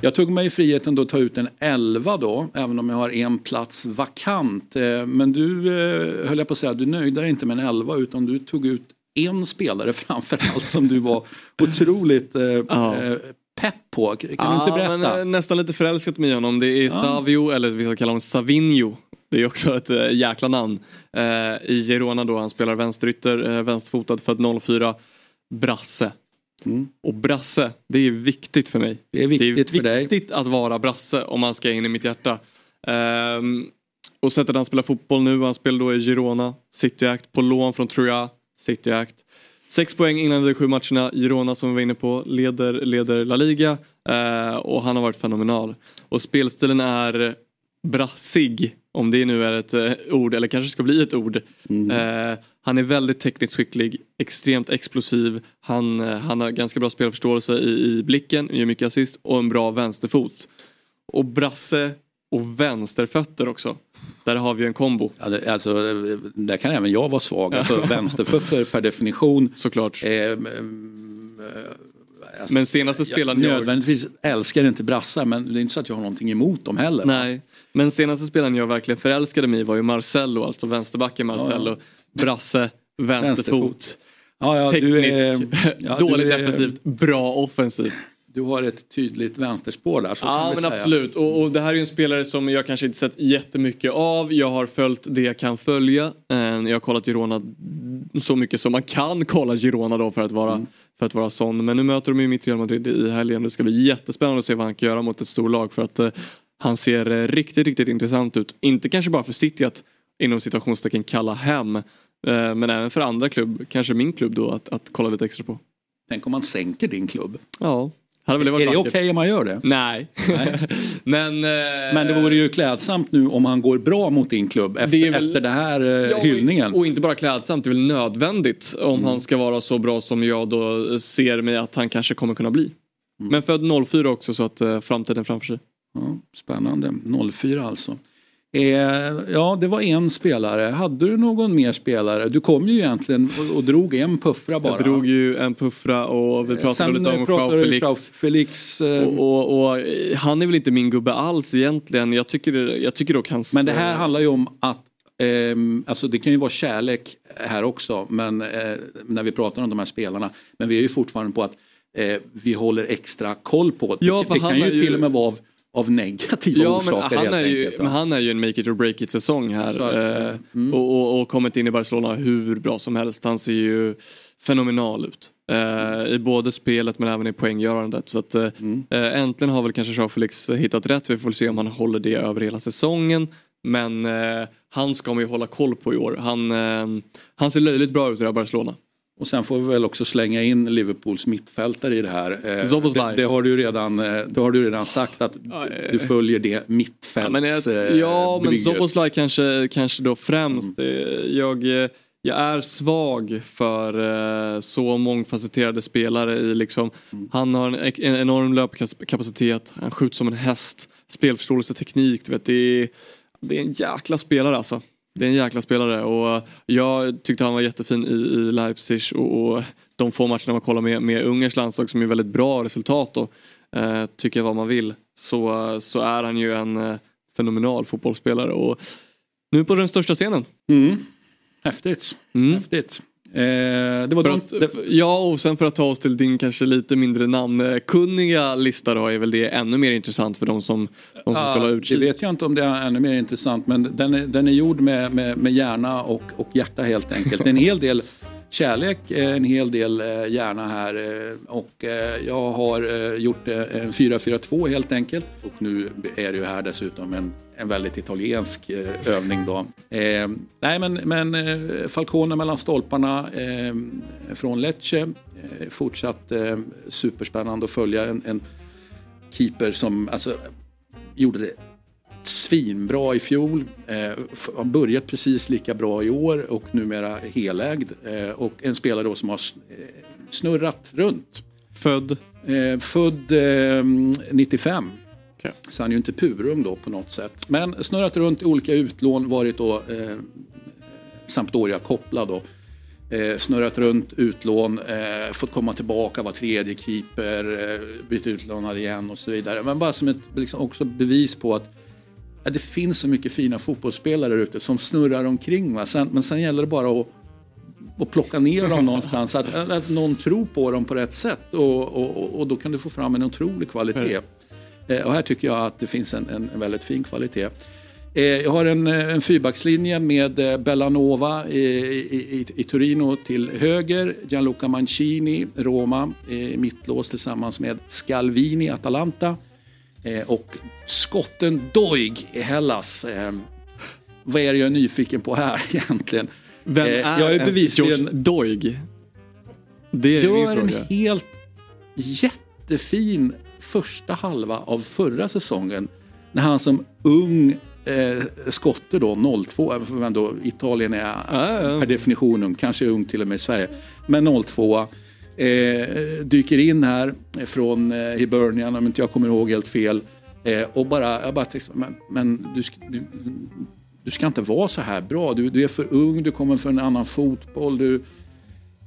Jag tog mig friheten då att ta ut en 11 då, även om jag har en plats vakant. Eh, Men du, eh, höll jag på att säga, du nöjde dig inte med en 11 utan du tog ut en spelare framför allt som du var otroligt eh, eh, pepp på. Kan du inte berätta? Men, eh, nästan lite förälskat med honom. Det är. Savio, eller vi ska kalla honom Savinho. Det är också ett äh, jäkla namn. Eh, I Girona då, han spelar vänsterytter, äh, vänsterfotad, född 04. Brasse. Och brasse, det är viktigt för mig. Mm. Det är viktigt för dig. viktigt att vara brasse om man ska in i mitt hjärta. Ehm, och sättet han spelar fotboll nu, han spelar då i Girona, Cityakt på lån från Troja, Cityakt. Sex poäng innan de sju matcherna, Girona som vi var inne på leder, leder La Liga eh, och han har varit fenomenal. Och spelstilen är brassig, om det nu är ett eh, ord eller kanske ska bli ett ord. Eh, han är väldigt tekniskt skicklig, extremt explosiv, han, eh, han har ganska bra spelförståelse i, i blicken, gör mycket assist och en bra vänsterfot. Och brasse och vänsterfötter också. Där har vi en kombo. Ja, det, alltså, eh, där kan även jag vara svag. Alltså, vänsterfötter per definition. Såklart. Eh, mm, eh, alltså, Men senaste spelaren jag- nödvändigtvis älskar inte brassar men det är inte så att jag har någonting emot dem heller. Nej, men senaste spelaren jag verkligen förälskade mig i var ju Marcello, alltså vänsterbacken Marcello. Brasse, vänsterfot. Vänsterfot. Ja, ja, Teknisk, är- ja, dåligt är- defensivt, bra offensivt. Du har ett tydligt vänsterspår där. Så Ja men säga. absolut och, och det här är ju en spelare som jag kanske inte sett jättemycket av. Jag har följt det jag kan följa. Eh, Jag har kollat Girona så mycket som man kan kolla Girona då för att vara, Mm. för att vara sån. Men nu möter de ju mitt Real Madrid i helgen. Det ska bli jättespännande att se vad han kan göra mot ett storlag för att eh, han ser eh, riktigt, riktigt intressant ut. Inte kanske bara för City att inom situationstecken kalla hem. eh, Men även för andra klubb, kanske min klubb då, att, att kolla lite extra på. Tänk om man sänker din klubb. Ja. Hade väl är varit det vackert. okej om man gör det? Nej. men, eh, Men det vore ju klädsamt nu om han går bra mot din klubb efter, Det är väl- efter det här Ja, och- hyllningen. Och inte bara klädsamt, det är väl nödvändigt om Mm. han ska vara så bra som jag då ser mig att han kanske kommer kunna bli. Men född 04 också så att framtiden framför sig. Ja, spännande. 04 alltså. Eh, ja, det var en spelare. Hade du någon mer spelare? Du kom ju egentligen och, och drog en puffra bara. Jag drog ju en puffra och vi pratade Sen lite om du Felix. Felix eh, Och, och, och eh, han är väl inte min gubbe alls egentligen. Jag tycker, jag tycker dock hans... Men det här handlar ju om att ehm, alltså det kan ju vara kärlek här också men, eh, när vi pratar om de här spelarna. Men vi är ju fortfarande på att eh, vi håller extra koll på det. Ja, det kan ju- till och med vara av, negativa Ja men orsaker han, helt är ju, enkelt. men han är ju en make it or break it säsong här. Så det. Mm. eh, och, och, och kommit in i Barcelona hur bra som helst. Han ser ju fenomenal ut. Eh, I både spelet men även i poänggörandet. Så att, eh, Mm. eh, äntligen har väl kanske Joao Felix hittat rätt. Vi får se om han håller det över hela säsongen. Men eh, han ska man ju hålla koll på i år. Han, eh, han ser löjligt bra ut i det här Barcelona. Och sen får vi väl också slänga in Liverpools mittfältare i det här. Eh, det, det, har du redan, eh, det har du redan sagt att du följer det Ja mittfälts men, eh, ja, men bygget. Soboslaj kanske, kanske då främst. Mm. Eh, Jag, eh, jag är svag för eh, så mångfacetterade spelare i liksom, Mm. han har en, en enorm löpkapacitet, han skjuter som en häst, spelförståelse, teknik, du vet, det är, det är en jäkla spelare alltså. Det är en jäkla spelare och eh, jag tyckte han var jättefin i, i Leipzig och, och de få matcherna man kollar med, med Ungerns landslag som är väldigt bra resultat då. Eh, tycker vad man vill så, så är han ju en eh, fenomenal fotbollsspelare och nu på den största scenen. Mm. Häftigt. Häftigt. Eh, det var att, det, ja och sen för att ta oss till din kanske lite mindre namnkunniga lista då är väl det ännu mer intressant för de som, de som Ja, spelar det utkik. vet jag inte om det är ännu mer intressant men den är, den är gjord med, med, med hjärna och, och hjärta helt enkelt. Det en hel del kärlek, eh, en hel del eh, hjärna här och jag har gjort en 4-4-2 helt enkelt och nu är det ju här dessutom en, en väldigt italiensk eh, övning då. Eh, nej men, men eh, Falcone mellan stolparna eh, från Lecce. Eh, fortsatt eh, superspännande att följa en, en, keeper som alltså, gjorde det svinbra i fjol. har börjat precis lika bra i år och numera helägd. och en spelare då som har snurrat runt. Född? född 95. Ja. Så han är ju inte purung då på något sätt. Men snurrat runt i olika utlån, varit då eh, Sampdoria-kopplad. Eh, snurrat runt utlån, eh, fått komma tillbaka, var tredje keeper, eh, bytt utlånad igen och så vidare. Men bara som ett liksom också bevis på att ja, det finns så mycket fina fotbollsspelare där ute som snurrar omkring. Sen, men sen gäller det bara att och plocka ner dem någonstans. Att, att någon tror på dem på rätt sätt och, och, och då kan du få fram en otrolig kvalitet. Eh, Och här tycker jag att det finns en, en, en väldigt fin kvalitet. Eh, Jag har en, eh, en fyrbackslinje med Bellanova i, i, i, Torino till höger, Gianluca Mancini, Roma, mittlås tillsammans med Scalvini, Atalanta och skotten Doig i Hellas. Vad är det jag är nyfiken på här egentligen? Vem är jag är bevisligen George Doig? Det är gör en helt jättefin första halva av förra säsongen. När han som ung eh, skotte då, 02, även för ändå Italien är per definition ung, kanske ung till och med i Sverige. Men 02 eh, dyker in här från eh, Hibernian om inte jag kommer ihåg helt fel. Eh, och bara, jag bara tänkte, men, men du, ska- du, du ska inte vara så här bra. Du, du är för ung, du kommer från en annan fotboll. Du,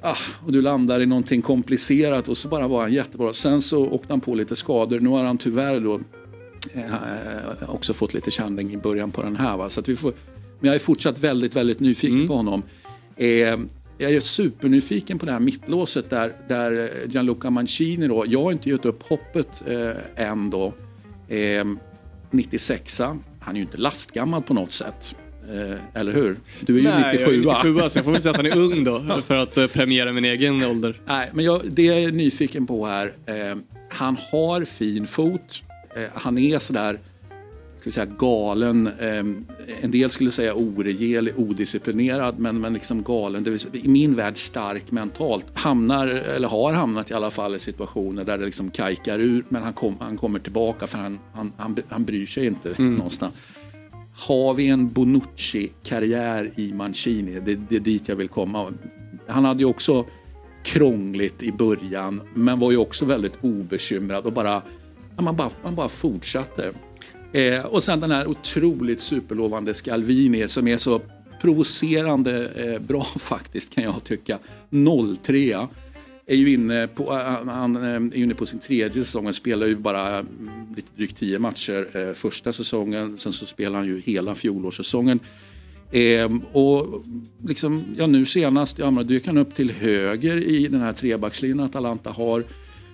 Ah, och du landar i någonting komplicerat och så bara var han jättebra. Sen så åkte han på lite skador. Nu har han tyvärr då eh, också fått lite känning i början på den här. Va? Så vi får, men jag är fortsatt väldigt, väldigt nyfiken på honom. Eh, jag är supernyfiken på det här mittlåset där, där Gianluca Mancini då, jag har inte gett upp hoppet eh, än då. Eh, 96 han är ju inte lastgammal på något sätt. Eh, eller hur? Du är ju Nej, jag är 97 97 så jag får väl säga att han är ung då för att eh, premiera min egen ålder. Nej, men jag, det jag är nyfiken på här, eh, han har fin fot. Eh, han är sådär, ska vi säga galen. Eh, en del skulle säga oregelig, odisciplinerad, men, men liksom galen. Det vill, I min värld stark mentalt. Hamnar, eller har hamnat i alla fall i situationer där det liksom kajkar ur, men han, kom, han kommer tillbaka för han, han, han, han bryr sig inte någonstans. Har vi en Bonucci-karriär i Mancini? Det, det är dit jag vill komma. Han hade ju också krångligt i början men var ju också väldigt obekymrad och bara, ja, man, bara man bara fortsatte. Eh, och sen den här otroligt superlovande Scalvini som är så provocerande eh, bra faktiskt kan jag tycka. 03 är ju inne på, äh, äh, han, äh, är ju inne på sin tredje säsong. Han spelar ju bara lite drygt tio matcher första säsongen. Sen så spelar han ju hela fjolårssäsongen. Ehm, och liksom, ja, nu senast, ja, men dyker han upp till höger i den här trebackslinjen Atalanta har.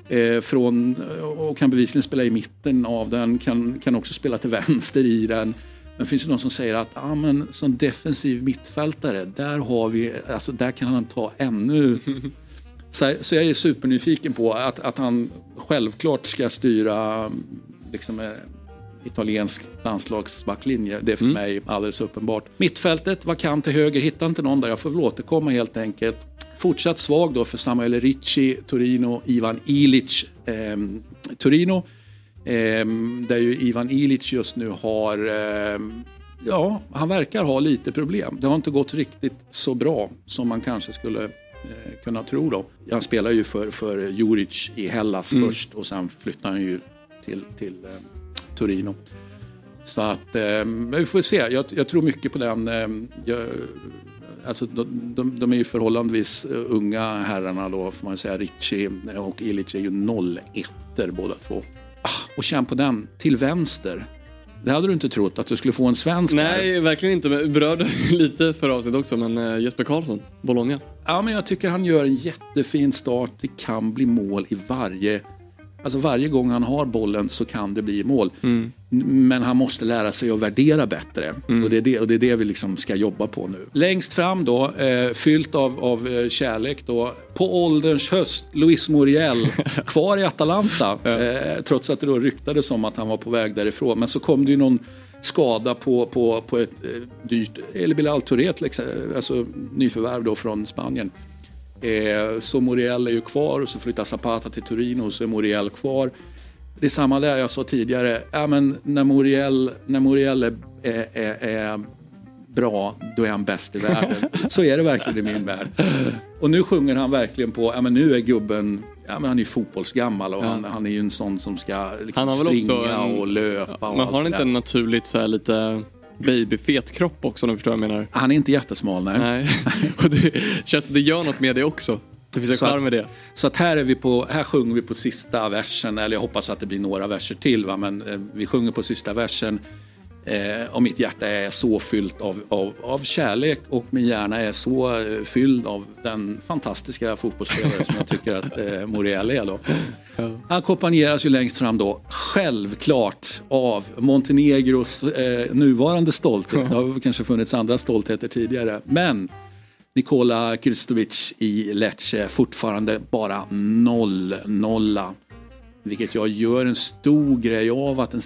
Eh, från, och kan bevisligen spela i mitten av den, kan, kan också spela till vänster i den. Men finns ju de som säger att ah, men, som defensiv mittfältare, där, har vi, alltså, där kan han ta ännu... Så, så jag är supernyfiken på att, att han självklart ska styra liksom, eh, italiensk landslagsbacklinje. Det är för mig alldeles uppenbart. Mittfältet, vakant till höger, hittar inte någon där. Jag får väl återkomma helt enkelt. Fortsatt svag då för Samuel Ricci, Torino, Ivan Ilic, eh, Torino. Eh, där ju Ivan Ilic just nu har, eh, ja, han verkar ha lite problem. Det har inte gått riktigt så bra som man kanske skulle eh, kunna tro då. Han spelar ju för, för Juric i Hellas Mm. först och sen flyttar han ju till, till eh, Torino. Så att, eh, men vi får se. Jag, jag tror mycket på den. Eh, jag, alltså, de, de, de är ju förhållandevis eh, unga herrarna då, får man säga. Ricci och Ilic är ju 01 båda två. Ah, och känn på den, till vänster. Det hade du inte trott att du skulle få en svensk här. Nej, verkligen inte. Men berörde lite förra avsnittet också, men eh, Jesper Karlsson, Bologna. Ja, men jag tycker han gör en jättefin start. Det kan bli mål i varje... Alltså varje gång han har bollen så kan det bli mål. N- Men han måste lära sig att värdera bättre. Och, det är det, och det är det vi liksom ska jobba på nu. Längst fram då, eh, fyllt av, av eh, kärlek då. På ålderns höst, Luis Muriel, kvar i Atalanta. eh, trots att det då ryktades om att han var på väg därifrån. Men så kom det ju någon skada på, på, på ett eh, dyrt, eller Bilal Touré, alltså nyförvärv då från Spanien. Eh, så Muriel är ju kvar och så flyttar Zapata till Torino och så är Muriel kvar. Det är samma där jag sa tidigare. Ja, men när Muriel, när Muriel är, är, är, är bra, då är han bäst i världen. Så är det verkligen i min värld. Och nu sjunger han verkligen på, ja men nu är gubben, ja men han är ju fotbollsgammal och Ja. han, han är ju en sån som ska liksom springa en- och löpa. och Men har han inte en naturligt så här lite babyfet kropp också om du förstår vad jag menar? Han är inte jättesmal nej. Nej. Och det känns som det gör något med det också. Det finns en att- charm med det. Så att här, är vi på, här sjunger vi på sista versen, eller jag hoppas att det blir några verser till, va? men eh, vi sjunger på sista versen. Eh, och mitt hjärta är så fyllt av, av, av kärlek och min hjärna är så eh, fylld av den fantastiska fotbollsspelare som jag tycker att eh, Muriel är. Då. Han ackompanjeras ju längst fram då, självklart, av Montenegros eh, nuvarande stolthet. Det har kanske funnits andra stoltheter tidigare. Men Nikola Kristovic i Lecce fortfarande bara noll nolla. Vilket jag gör en stor grej av att en,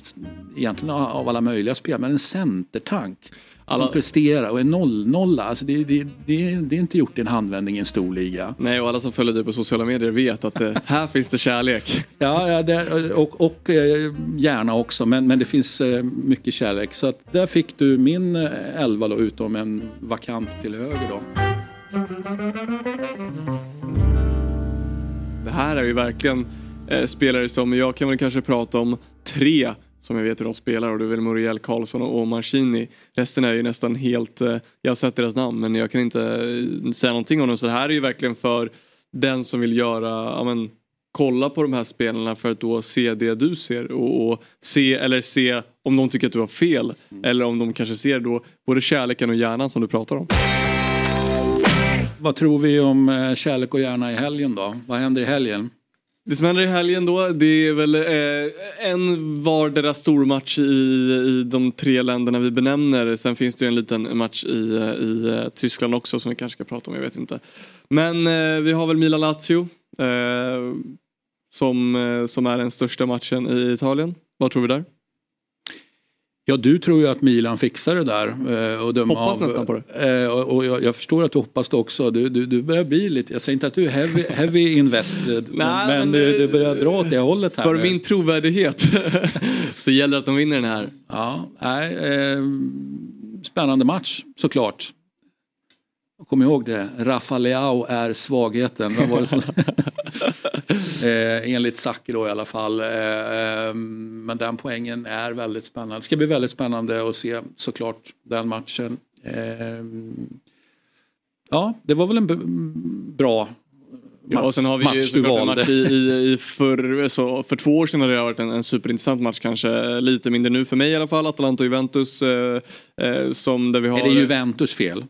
egentligen av alla möjliga spel, men en centertank Alla- som presterar och är noll nolla. Alltså det, det, det, det är inte gjort i en handvändning i en stor liga. Nej, och alla som följer dig på sociala medier vet att det, här finns det kärlek. Ja, ja där, och, och eh, gärna också, men, men det finns eh, mycket kärlek. Så att där fick du min eh, elva då, utom en vakant till höger då. Det här är ju verkligen eh, spelare som jag kan väl kanske prata om tre som jag vet hur de spelar och det är väl Muriel Karlsson och Mancini. Resten är ju nästan helt, eh, jag har sett deras namn men jag kan inte eh, säga någonting om dem. Så det här är ju verkligen för den som vill göra, ja men kolla på de här spelarna för att då se det du ser och, och se eller se om de tycker att du har fel eller om de kanske ser då både kärleken och hjärnan som du pratar om. Vad tror vi om eh, kärlek och hjärna i helgen då? Vad händer i helgen? Det som händer i helgen då, det är väl eh, en vardera stormatch i, i de tre länderna vi benämner. Sen finns det ju en liten match i, eh, i eh, Tyskland också som vi kanske ska prata om, jag vet inte. Men eh, vi har väl Milan-Lazio eh, som, eh, som är den största matchen i Italien. Vad tror vi där? Ja, du tror ju att Milan fixar det där. eh, Och döma Hoppas av, nästan på det. Och och jag, jag förstår att du hoppas det också. Du, du, du börjar bli lite, jag säger inte att du är heavy, heavy invested, men, Nej, men du, du eh, börjar dra åt det hållet här. För nu. min trovärdighet så gäller det att de vinner den här. Ja, nej, eh, spännande match såklart. Kom ihåg det, Rafa Leao är svagheten. Vad var det som... eh, enligt Zacke då i alla fall. Eh, eh, men den poängen är väldigt spännande. Det ska bli väldigt spännande att se såklart den matchen. Eh, ja, det var väl en bra Ja, och sen har vi ju match i, i, i för, så, för två år sedan hade det varit en, en superintressant match kanske. Lite mindre nu för mig i alla fall. Atalanta och Juventus. Eh, eh, som där vi har... Är det Juventus fel?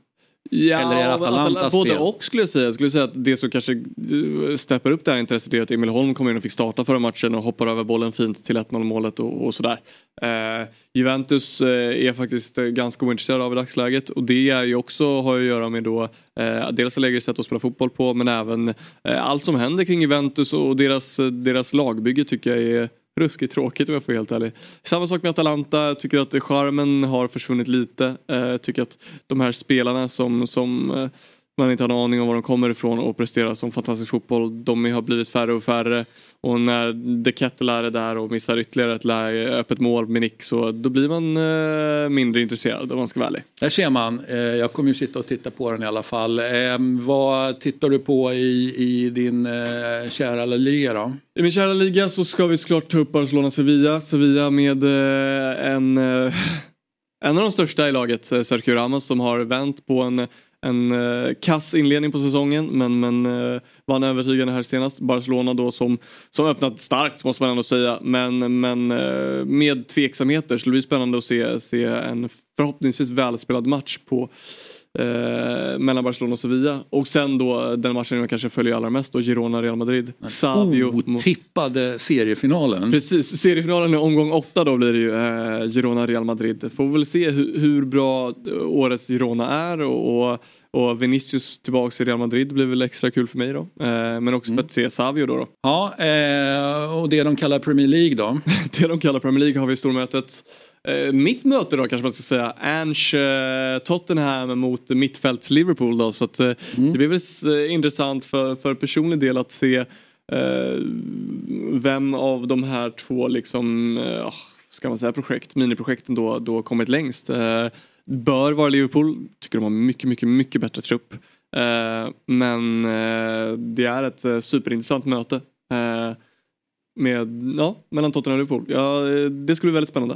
Ja, Eller är det Atalantas både fel? och skulle jag säga. Jag skulle säga att det som kanske eh, steppar upp det här intresset är att Emil Holm kom in och fick starta förra matchen och hoppar över bollen fint till 1-0 målet och, och sådär. Eh, Juventus eh, är faktiskt eh, ganska ointresserad av i dagsläget och det är ju också har ju att göra med då eh, dels lägre sätt att spela fotboll på men även eh, allt som händer kring Juventus och deras, deras lagbygge tycker jag är ruskigt tråkigt om jag får vara helt ärlig. Samma sak med Atalanta, jag tycker att charmen har försvunnit lite. Eh, jag tycker att de här spelarna som, som eh, man inte har en aning om var de kommer ifrån och presterar som fantastisk fotboll. De har blivit färre och färre. Och när De Kettelare är där och missar ytterligare ett läge, öppet mål med nick så då blir man eh, mindre intresserad om man ska vara ärlig. Där ser man. Eh, Jag kommer ju sitta och titta på den i alla fall. Eh, Vad tittar du på i, i din eh, kära Liga då? I min kära liga så ska vi såklart ta upp Barcelona-Sevilla. Sevilla med eh, en, eh, en av de största i laget, Sergio Ramos, som har vänt på en, en eh, kass inledning på säsongen men, men eh, vann övertygande här senast. Barcelona då som, som öppnat starkt måste man ändå säga men, men eh, med tveksamheter så det blir spännande att se, se en förhoppningsvis välspelad match på eh, mellan Barcelona och Sevilla. Och sen då den matchen jag kanske följer allra mest då, Girona-Real Madrid. Savio Otippade seriefinalen. Precis, seriefinalen i omgång åtta då blir det ju eh, Girona-Real Madrid. Får väl se hur, hur bra årets Girona är och, och, och Vinicius tillbaks i Real Madrid blir väl extra kul för mig då. Eh, men också för att se Savio då. då. Ja, eh, och det de kallar Premier League då? det de kallar Premier League har vi i stormötet. Eh, mitt möte då kanske man ska säga. Ange eh, Tottenham mot mittfälts Liverpool då. Så att, eh, det blir väl eh, intressant för, för personlig del att se eh, vem av de här två liksom, eh, ah, ska man säga projekt, miniprojekten då, då kommit längst. Eh, bör vara Liverpool, tycker de har mycket, mycket, mycket bättre trupp. Men det är ett superintressant möte. Med, ja, mellan Tottenham och Liverpool. Ja, det skulle bli väldigt spännande.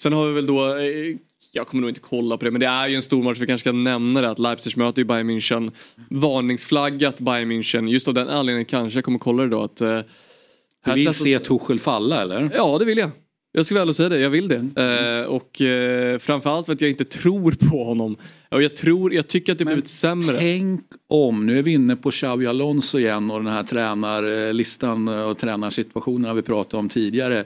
Sen har vi väl då, eh, jag kommer nog inte kolla på det, men det är ju en stor match, vi kanske ska nämna det, att Leipzig möter ju Bayern München. Varningsflaggat Bayern München, just av den anledningen kanske jag kommer kolla det då att... eh, Du vill testas- se Tuchel falla eller? Ja, det vill jag. Jag ska väl säga det, jag vill det. Eh, och eh, framförallt för att jag inte tror på honom. Och jag tror, jag tycker att det blivit sämre. Tänk om, nu är vi inne på Xavi Alonso igen och den här tränarlistan och tränarsituationerna vi pratade om tidigare.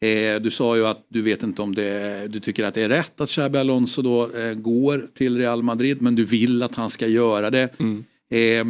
Eh, du sa ju att du vet inte om det, du tycker att det är rätt att Xabi Alonso då eh, går till Real Madrid men du vill att han ska göra det. Eh,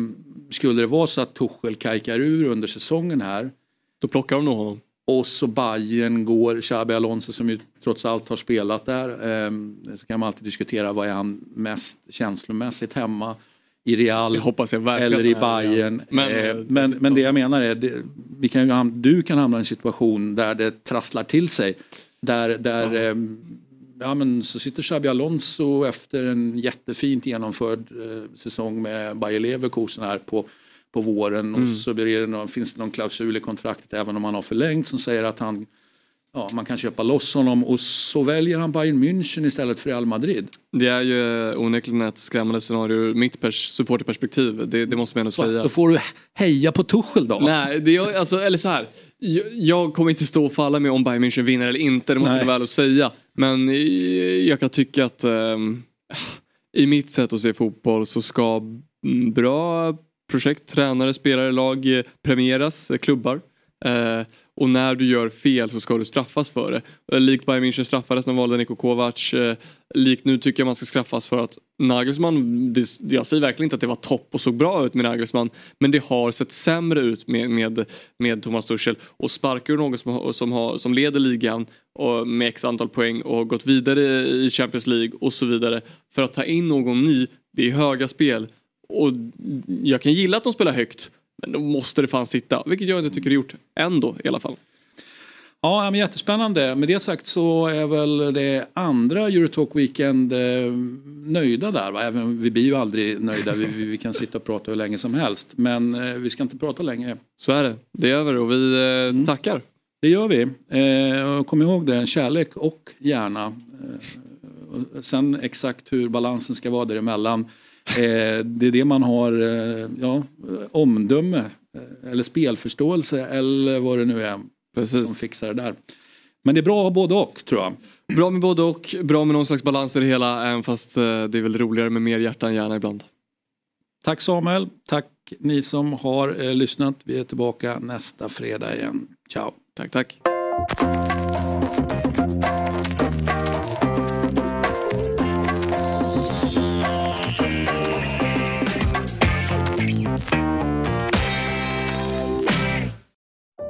skulle det vara så att Tuchel kajkar ur under säsongen här. Då plockar de nog honom. Och så Bayern går, Xabi Alonso som ju trots allt har spelat där. Eh, så kan man alltid diskutera vad är han mest känslomässigt hemma i Real eller i. Bayern. Men, Men, eh, eh, men, det jag menar är, det, vi kan du kan hamna i en situation där det trasslar till sig. Där, där ja. ja, men så sitter Xabi Alonso efter en jättefint genomförd eh, säsong med Bayer Leverkusen här på, på våren Mm. och så blir det någon, finns det någon klausul i kontraktet även om han har förlängt som säger att han Ja, man kan köpa loss honom och så väljer han Bayern München istället för Real Madrid. Det är ju eh, onekligen ett skrämmande scenario ur mitt pers- supporterperspektiv. Det, det måste man ändå säga. Då får du heja på Tuchel då. Nej, det gör, alltså, eller så här. Jag, jag kommer inte stå och falla med om Bayern München vinner eller inte, det måste jag väl att säga. Men eh, jag kan tycka att ehm, i mitt sätt att se fotboll så ska mm, bra projekt, tränare, spelare, lag eh, premieras, eh, klubbar. Eh, och när du gör fel så ska du straffas för det. Eh, Likt Bayern München straffades när de valde Niko Kovac. Eh, likt nu tycker jag man ska straffas för att Nagelsmann, det, jag säger verkligen inte att det var topp och såg bra ut med Nagelsmann. Men det har sett sämre ut med, med, med Thomas Tuchel. Och sparkar du någon som, som, har, som leder ligan och med x antal poäng och gått vidare i Champions League och så vidare. För att ta in någon ny, det är höga spel. Och jag kan gilla att de spelar högt. Men då måste det fan sitta, vilket jag inte tycker det gjort. Ändå i alla fall. Ja, men jättespännande. Med det sagt så är väl det andra Eurotalk Weekend eh, nöjda där. Va? Även, vi blir ju aldrig nöjda, vi, vi, kan sitta och prata hur länge som helst. Men eh, vi ska inte prata länge. Så är det, det är över och vi eh, tackar. Det gör vi. Eh, kom ihåg det, kärlek och hjärna. Eh, sen exakt hur balansen ska vara däremellan. Eh, det är det man har eh, ja, omdöme eh, eller spelförståelse eller vad det nu är Precis. som fixar det där. Men det är bra att ha både och tror jag. Bra med både och, bra med någon slags balans i det hela även fast det är väl roligare med mer hjärta än hjärna ibland. Tack Samuel, tack ni som har eh, lyssnat. Vi är tillbaka nästa fredag igen. Ciao. Tack, tack.